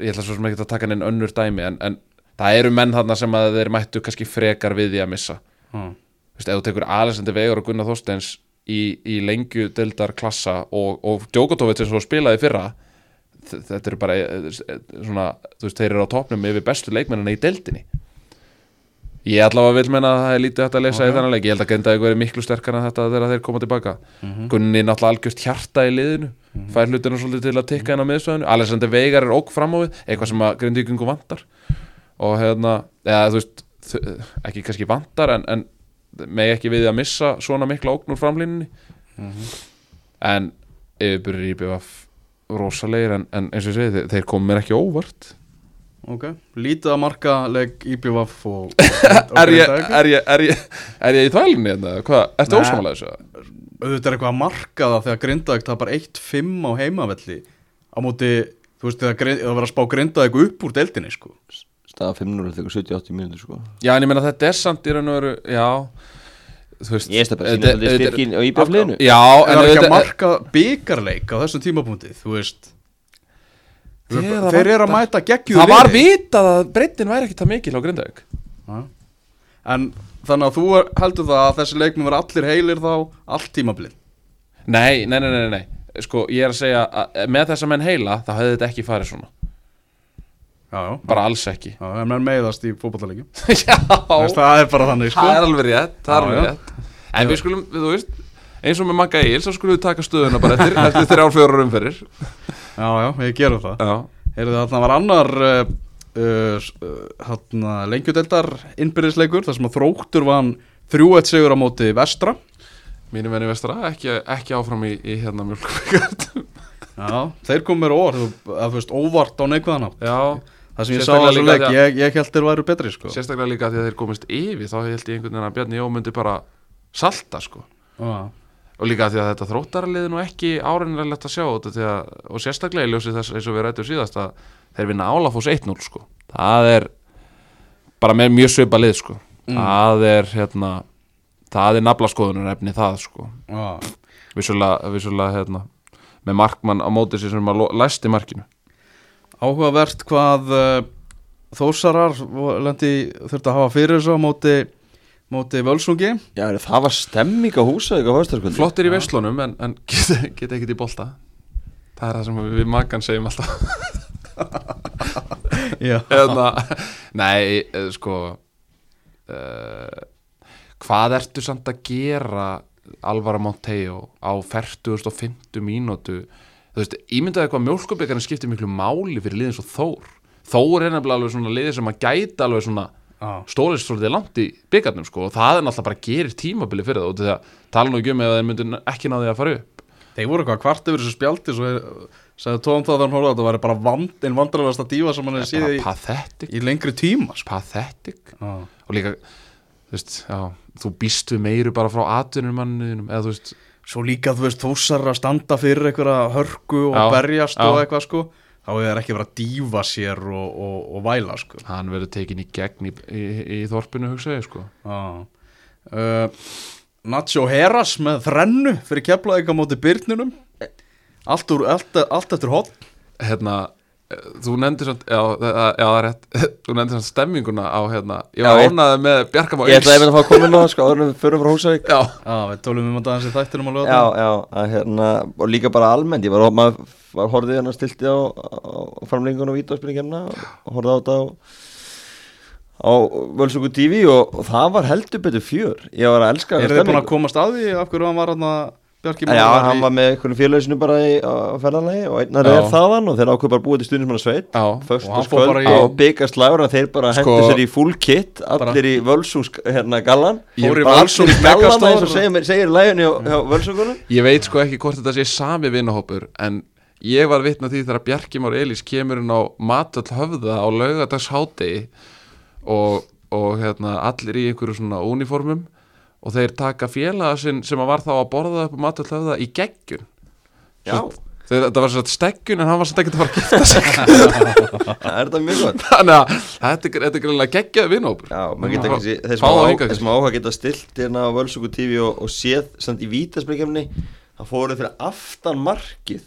ég ætla svo sem ekki að taka inn önnur dæmi en, en það eru menn þarna sem að þeir mættu kannski frekar við því að missa hmm. Þú veist, ef þú tekur Alessandri Vegar og Gunnar Þorsteins í, í lengju deildar klassa og, og Djokotovic sem spilaði fyrra þetta eru bara eh, eh, svona, þú veist, þeir eru á topnum yfir bestu leikmennina í deildinni ég allavega vil menna að það er lítið að lesa okay. í þennan leik, ég held að Grindavík verið miklu sterkar en þetta þegar þeir koma tilbaka mm -hmm. Gunni náttúrulega algjörst hjarta í liðinu mm -hmm. fær hlutinu svolítið til að tikka inn á miðsvæðinu Alexander Veigar er óg fram á við eitthvað sem að Grindavíkungu vantar og hérna, eða þú veist ekki kannski vantar en, en með ekki við að missa svona mikla ógnur framlýninni mm -hmm. en yfirbyrður í BVF rosalegir en, en eins og ég segi þeir, þeir komið mér ekki óvart. Ok, lítið að marka legg í BVF og, er, ég, er, ég, er, ég, er ég í þvælinni eða hvað, ertu ósamálega þessu? auðvitað er eitthvað að marka það þegar Grindavík tapar 1-5 á heimavelli á móti, þú veist það verður að spá Grindavík upp úr deildinni sko staða 5-0 þegar 70-80 mínútur sko. Já en ég meina þetta er samt í raun og veru já Veist, ég er bara að sína styrkin á íbjafliðinu Já, en það er ekki að marka byggarleik á þessum tímapunktið, þú veist. Þeir, eru að mæta geggjúð Það var vitað að breytin væri ekki það mikil á Grindavík. En þannig að þú heldur það að þessi leikmið verður allir heilir þá allt tímablið Nei, nei, nei, nei, nei. Sko, ég er að segja að með þess að menn heila þá hefði þetta ekki farið svona Já, já, bara alls ekki. Já, en menn meiðast í fótballalegjum Já, Það er bara þannig, sko. Það er alveg rétt, er alveg rétt. En við skulum, við, þú veist eins og með Magga Egil, þá skulum við taka stöðuna bara eftir, eftir þrjár fjórar umferðir. Já, já, við gerum það. Heyrðu það, var annar uh, uh, uh, lengjudeldar innbyrðisleikur, þar sem að þróttur vann 3-1 sigur á móti vestra. Mínum venni vestra, ekki, ekki áfram í, í hérna mjölkvíkart Já, þeir komum mér óvart, óvart á neikvæðan átt Já, Það sem ég sá að því að- ég, ég held þeir væru betri, sko. Sérstaklega líka því að þeir komist yfir þá held ég einhvern veginn að Bjarni Jó myndi bara salta sko. Já, og líka því að þetta þróttaralið er nú ekki áreynilegt að sjá þetta því að, og sérstaklega í ljósi þess eins og við rættum síðast að þeir vinna Álafós 1-0 sko. Það er bara með mjög svipa lið sko. Það er hérna það er naflaskoðunar efni það sko. Já, vissulega, vissulega hérna með markmann á móti sér sem að lo- læsti markinu áhugavert hvað uh, þósarar lendi þurfti að hafa fyrir þessu á móti, móti völsungi. Já, það var stemming á húsa flottir í veislunum en, en geta get ekkert í bolta. Það er það sem við, makan segjum alltaf. Já, hérna, nei, eh, sko uh, hvað ertu samt að gera Alvara Monteo á 40.50 mínútu þú veist, ímyndaði hvað mjólkubikarinn skiptir miklu máli fyrir liðin svo Þór. Þór er nefnilega alveg svona liði sem að gæta alveg svona já, stólist svolítið langt í byggarnum sko og það er náttúrulega bara gerir tímabili fyrir það og því að tala nú ekki um ef þeir myndu ekki náði að fara upp. Þeir voru eitthvað kvart yfir þessu spjaldi svo er, sagði tóðum það að hann horfði að það væri bara vand, einn vandrarlegasta dífa sem hann hefði bara síði í, pathetic, í lengri tíma sko. pathetic. Já, og líka, þú veist, já þú býst við meiru bara frá atvinnumanninum eða þú veist, Svo líka þú veist þósar að standa fyrir einhverja hörku og Já, berjast já. og eitthvað sko þá er ekki verið að dífa sér og, og, og væla sko. Hann verður tekin í gegn í, í, í þorpinu hugsa ég sko. Já. Uh, Nacho Heras með þrennu fyrir keflaðið á móti byrnunum allt, úr, allt, allt eftir hot hérna, þú nefndir samt, já, það- já, það er rétt. Þú nefndir samt stemminguna á hérna, ég var ánaði með Bjarkam á Ég ætlaði að fá að koma inn á það sko áður en við förum frá Húsavík. Já, Já, við tólum um að dansa í þættinum að lögða Já, já, að hérna, og líka bara almennt, ég var, maður var horfið hérna stilti á, á framlengun og vítaspilingina og horfið á þetta á, á Völsungu TV og, og það var heldur betur fjör, ég var að elska Er þessa þið búin að komast að því af hverju hann var hann Bjarki Já, hann var með einhvern félaginu bara í, á ferðanlegi og einnar er þaðan og þeir ákveð bara búið til stundismanna sveit Og bara í- á byggaslagur að þeir bara Sko- hendur sér í full kit allir í Völsungs hérna gallan. Í allir í gallan eins og segir, segir í læginu hjá, hjá Völsungunum. Ég veit sko ekki hvort þetta sé sami vinahópur en ég var vitna því þegar Bjarki Már Elís kemur inn á matöll höfða á laugadagshátegi og, og hérna, allir í einhverju svona uniformum og þeir taka félaga sinn sem var þá að borða upp höfða í geggjun. Þetta var svona steggjun en hann var svona ekki að fara að gifta sig. Það er þetta mjög gott? Þannig að þetta er, greinlega hingað þeir sem áhuga geta stilt hérna á Völsungu TV og, og séð samt í vítaspilkjumni það fóru fyrir aftan markið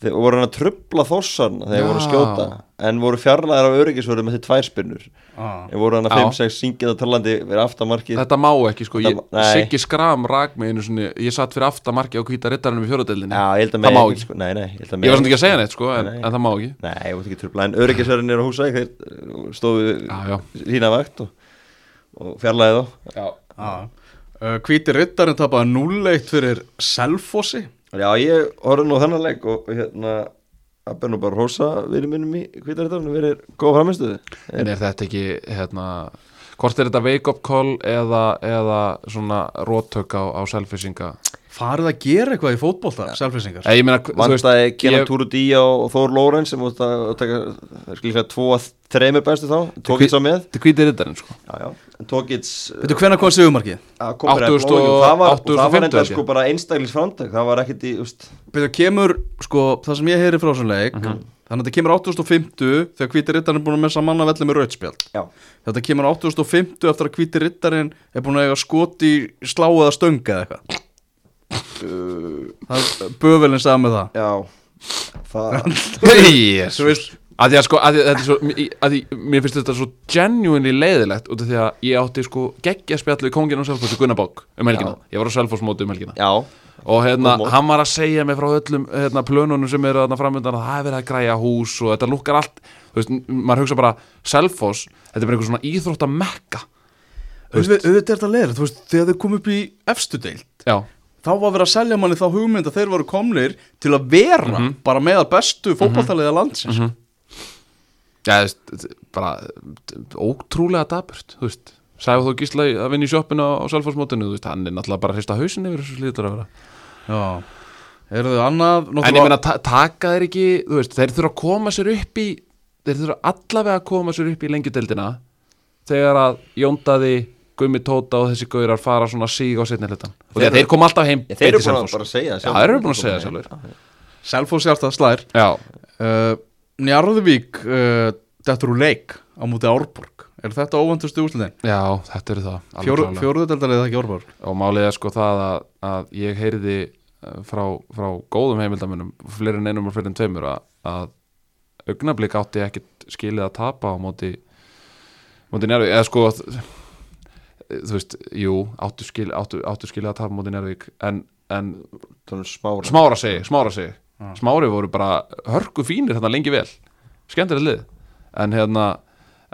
þeir voru hann að trubla þossarna þegar voru að skjóta. En voru fjarlæðar af öryggisvörðu með því tvær spinnur. Þeir voru hann að Já. 5-6 syngið á talandi fyrir aftan markið Þetta má ekki sko, ég. Siggi Skram rak mig einu svona, ég satt fyrir aftamarki á hvíta rittarinn við fjóradelinni að Það má ekki, ekki. sko, nei, nei, ég að Ég var svona ekki að segja neitt sko, en, Nei. en það má ekki. Nei, ég veit ekki trubla en öryggisvörðin er á húsæk þeir uh, stóðu hína vakt og, og fjarlæði þá. Uh, Hvíti rittarinn tapaði 0-1 fyrir Selfossi Já, ég horfði nú á þennan leik og hérna að bennu bara hósa við minnum í kvítaréttarinn við erum góð framistuði En er þetta ekki, hérna Hvort er þetta wake-up call eða, eða svona róttök á, á selfisinga Farið að gera eitthvað í fótbolta, Selfossingar Ég meina, Vandaði Kenan Túrudía og Þór Lórenz sem mútt að taka, tvo að þreymur bestu þá, Tókits á með. Þetta er hvíti rittarinn sko. Já, já, en Tókits Veitu hvenær kom sigumarkið? kom fyrir að 80 blóðinu og það var, og 80 það var enda sko bara einstaklis framtak það var ekkit í, Veitu, kemur, sko, það sem ég heyri frá þessum leik Þannig að þetta kemur 850 þegar hvíti rittarinn er búin að messa manna velli með rautspjald já, Þetta kemur 850 eftir að hvíti rittarinn er búin að eiga skot í slá eða stönga eða eitthvað Er Bövelin sagði með það. Já. Það, Þú veist, að því að sko að því, að því, svo, að því mér finnst þetta svo genuinely leiðilegt út af því að ég átti sko geggja spjallu í kongin og Selfoss í Gunnabók um helgina, Já. ég var á Selfoss móti um helgina. Já, og hérna, Góð mót. hann var að segja mig frá öllum hérna, plönunum sem eru þarna framöndan að það er verið að græja hús og þetta lukkar allt. Þú veist, maður hugsa bara Selfoss, þetta er bara einhver svona íþrótta mekka Auðvitað er þetta leður, þú veist, þegar þeir kom upp í efstu deild já, þá var verið að selja manni þá hugmynd að þeir voru komnir til að vera Mhm. bara meðal bestu fótballtaliða landsins. Já, þú veist, bara ótrúlega daburt, þú veist. Sæfa þú gísla að vinna í sjoppinu á Selfoss mótinu, þú veist, hann er náttúrulega bara að hrista hausin yfir þessu slítur að vera. Já, eru þau annað En ég meina, ta taka þeir ekki, þú veist, þeir þurfa að koma sér upp í Þeir þurfa allavega að koma sér upp í lengjudeldina Þegar að Jóndaði, Gummi Tóta og þessi gaurar fara svona síg á setni hlutan Og Þeir- þeir koma alltaf heim Ég, þeir eru búin að bara segja Já, þeir eru búin að segja það sjálfur Selfoss hjarta slær. Já, uh, Njarðvík uh, Þetta úr leik á múti Árborg. Er þetta óvandustu úrslitin? já, þetta eru það alveg Fjóru, klárlega. Fjóruðudeldalið ekki Árborg? Og málið er sko það að, að ég heyrði eh, frá, frá góðum heimildamunum fleiri en einum og fleiri en tveimur að, að augnablik átti ekkit skilið að tapa á móti móti Njárvík eða sko þú veist, jú, áttu, skil, áttu, áttu skilið að tapa á móti Njárvík en, en smára. Smára sig, smára sig smári voru bara hörku fínir hérna lengi vel. Skemmtilegt lið. En hérna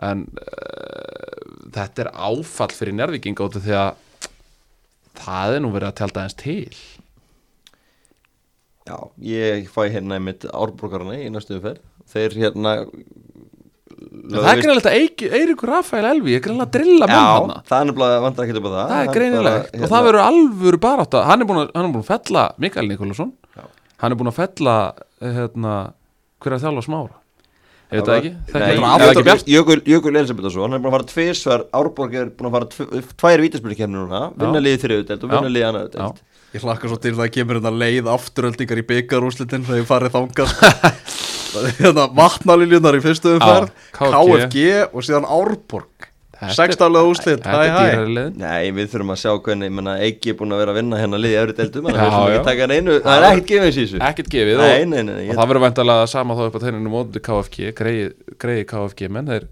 en uh, þetta er áfall fyrir njárvíking út af því að það er nú verið að tjálta eins til. Já, ég fæ hérna einmitt árbrókarna í næstu umferð. Þeir hérna það er greinilegt að Eiríkur Rafael Elvi er greinilegt að drilla menn Já, hana það er nefnilega vantar ekki upp á það. Það er Hann greinilegt. bara, hérna- og það verður alvöru barátta. Hann er búin að, hann er búin að fella Mikael Nikolásson. Já. hann er búin að fella hérna, hver er að þjálfa smára? Ég veit það ekki. Bara er ekki bjart Jökul, Jökul Elisabethsson, hann er búin að fara tvisvar Árborg er búin að fara tv tvær vítaspilkefni núna Vinna liðið þriðu deild og vinna Já. liðið annar Já. deild. Ég hlakka svo til það kemur hérna leið afturöldingar í byggarúslitin þegar ég farið þangað sko. hérna vatnaliljunar í fyrstu umferð KFG. Og síðan Árborg. Þetta Sextálega úslit, þetta hæ hæ. dýrari leiðin Nei, við þurfum að sjá hvernig, Eiki er búin að vera að vinna hérna liðið öðru deildum að ekki að það er ekkert gefið þessu. ekkert gefið og, nei, nei, nei og það verður væntalega sama þá upp á teininu móti KFG greiði KFG menn þeir,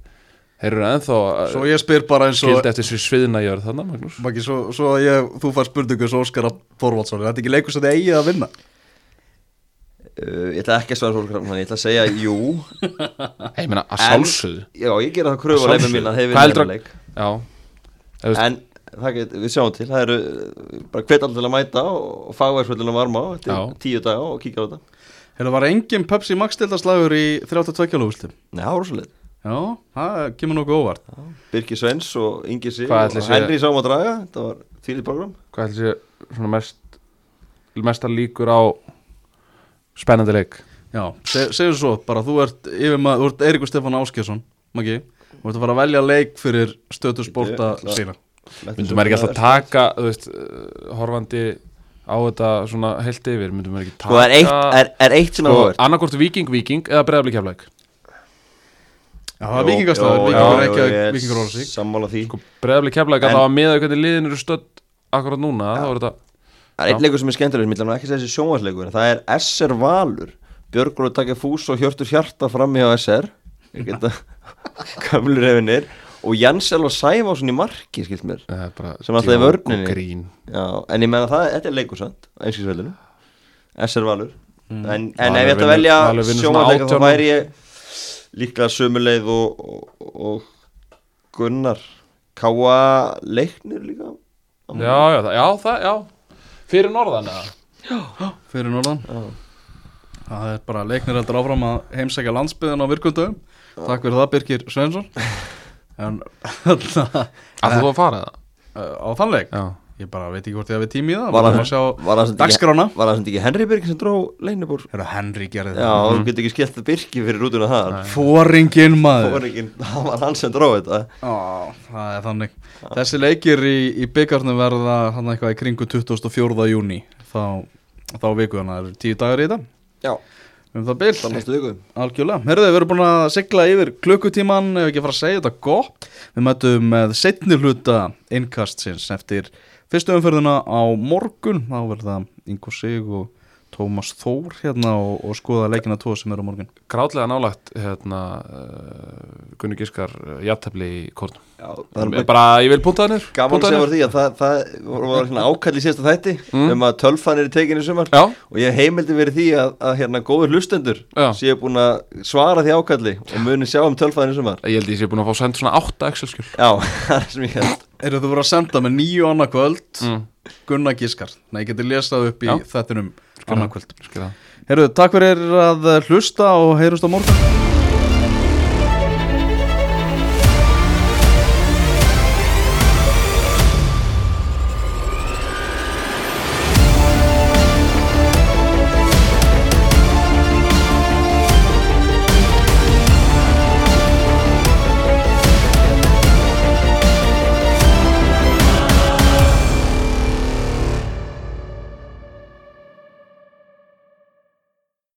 þeir eru ennþá Svo ég spyr bara eins og Maggi, svo, svo að ég, þú fær spurningu svo Óskar Þorvaldsson, er þetta ekki leikur sem þið eigið að vinna? Uh, Ég ætla ekki að svara fólk þannig, ég ætla að segja jú. Ég meina að sjálfsögðu. Já, ég gera það kröfu á leifum mín að hérna já, Þú veist- En það get, við sjáum til, það eru uh, bara hvet allir til að mæta og fagværsvöldinu varma á Já. tíu daga og kíkja á þetta. Hefur það var engin Pepsi Max dildaslagur í 32 kjálú úslit? Nei, það var rosalega Já, það kemur nokkuð óvart. Birkir Svens og Ingi Sig og Henry sáum að draga þetta var þvílið program. Hvað heldur sé svona mest mestar líkur á spennandi leik. Já, seg, segjum svo, bara þú ert yfir maður, þú ert Eiríkur Stefán Áskjesson Maggi, þú ert að fara að velja leik fyrir stötu sporta Bíddu, ætla- sína myndum maður ekki alltaf taka þú veist, uh, horfandi á þetta svona heilt yfir? Myndum maður ekki taka Sko er eitt, er, er eitt sem er sko, hóður annarkort viking viking eða breyðablik hefleik Já, það er vikingastaður, vikingur ekki að vikingur orða sig Sammála því. Sko, En- að það var með hvernig liðin eru stödd akkurat núna þá er þetta Það er einn leikur sem er skemmtilegur, mér ætlum ekki segja þessi sjónvarsleikur en það er SR Valur. Björgur að taka fús og Hjörtur Hjarta fram hjá SR Ég geta Kamlur efinir Og Jansel og Sæfásson í marki, skilt mér er Sem alltaf í djók vörninni. og Já, en ég meina það, þetta er leikur sant Einskilsveldinu SR Valur. En, en Valur ef ég ætti að velja sjónvarsleikur þá 18. væri ég líklega sömuleið og, og, og Gunnar. Káa leiknir líka? Já, já, það, já, það, já fyrir norðan eða? Fyrir norðan. Það er bara leiknir heldur áfram að heimsækja landsbyðin á virkundum. Takk fyrir það Birgir Svensson En að þú að fara það á þann leik? Já Ég bara veit ekki hvort ég hafi tími í það Var það- samt ekki- dagskrána. Var það sem ekki Henry Birgir sem dró leinubúr Herra Henry gerði Já, það? þú getur ekki skellt Birki fyrir rútuna það Fóringin maður. Ekki, það var hann sem dró þetta. Á, það er þannig. Þessi leikir í, í byggarnu verða hann eitthvað í kringu 24. júni þá, þá viku þannig að það eru tíu dagar í þetta. Já, um það viku. Algjörlega, herðu, við erum búin að sigla yfir klukkutíman, ef ekki að fara að segja þetta gott. Við mætum með setni hluta innkastsins eftir fyrstu umferðina á morgun Þá verða Ingo Sig og Tómas Þór hérna og, og skoða leikina tvo sem eru á morgun. Grátlega nálagt hérna uh, Gunni Gískar uh, jættefli í kórnum Já, bara, ég vil punta hannir Gaman að segja því að það, það var svona ákall í síðasta þætti mm. um að tölfanir er tekinni sumar. Já. og ég heimildi verið því að, að hérna góður hlustendur séu búin að svara því ákalli og muni sjá um tölfanir sumar. Ég held ég séu búin að fá senda svona 8 Excel-skjöl Já, það er sem ég held. Eru þú verið að senda með nýju annarkvöld mm. Gunnar Gískar. Nei, ég geti lesað upp í þettinum annarkvöld Herru, takk fyrir að hlusta og heyrust á morgun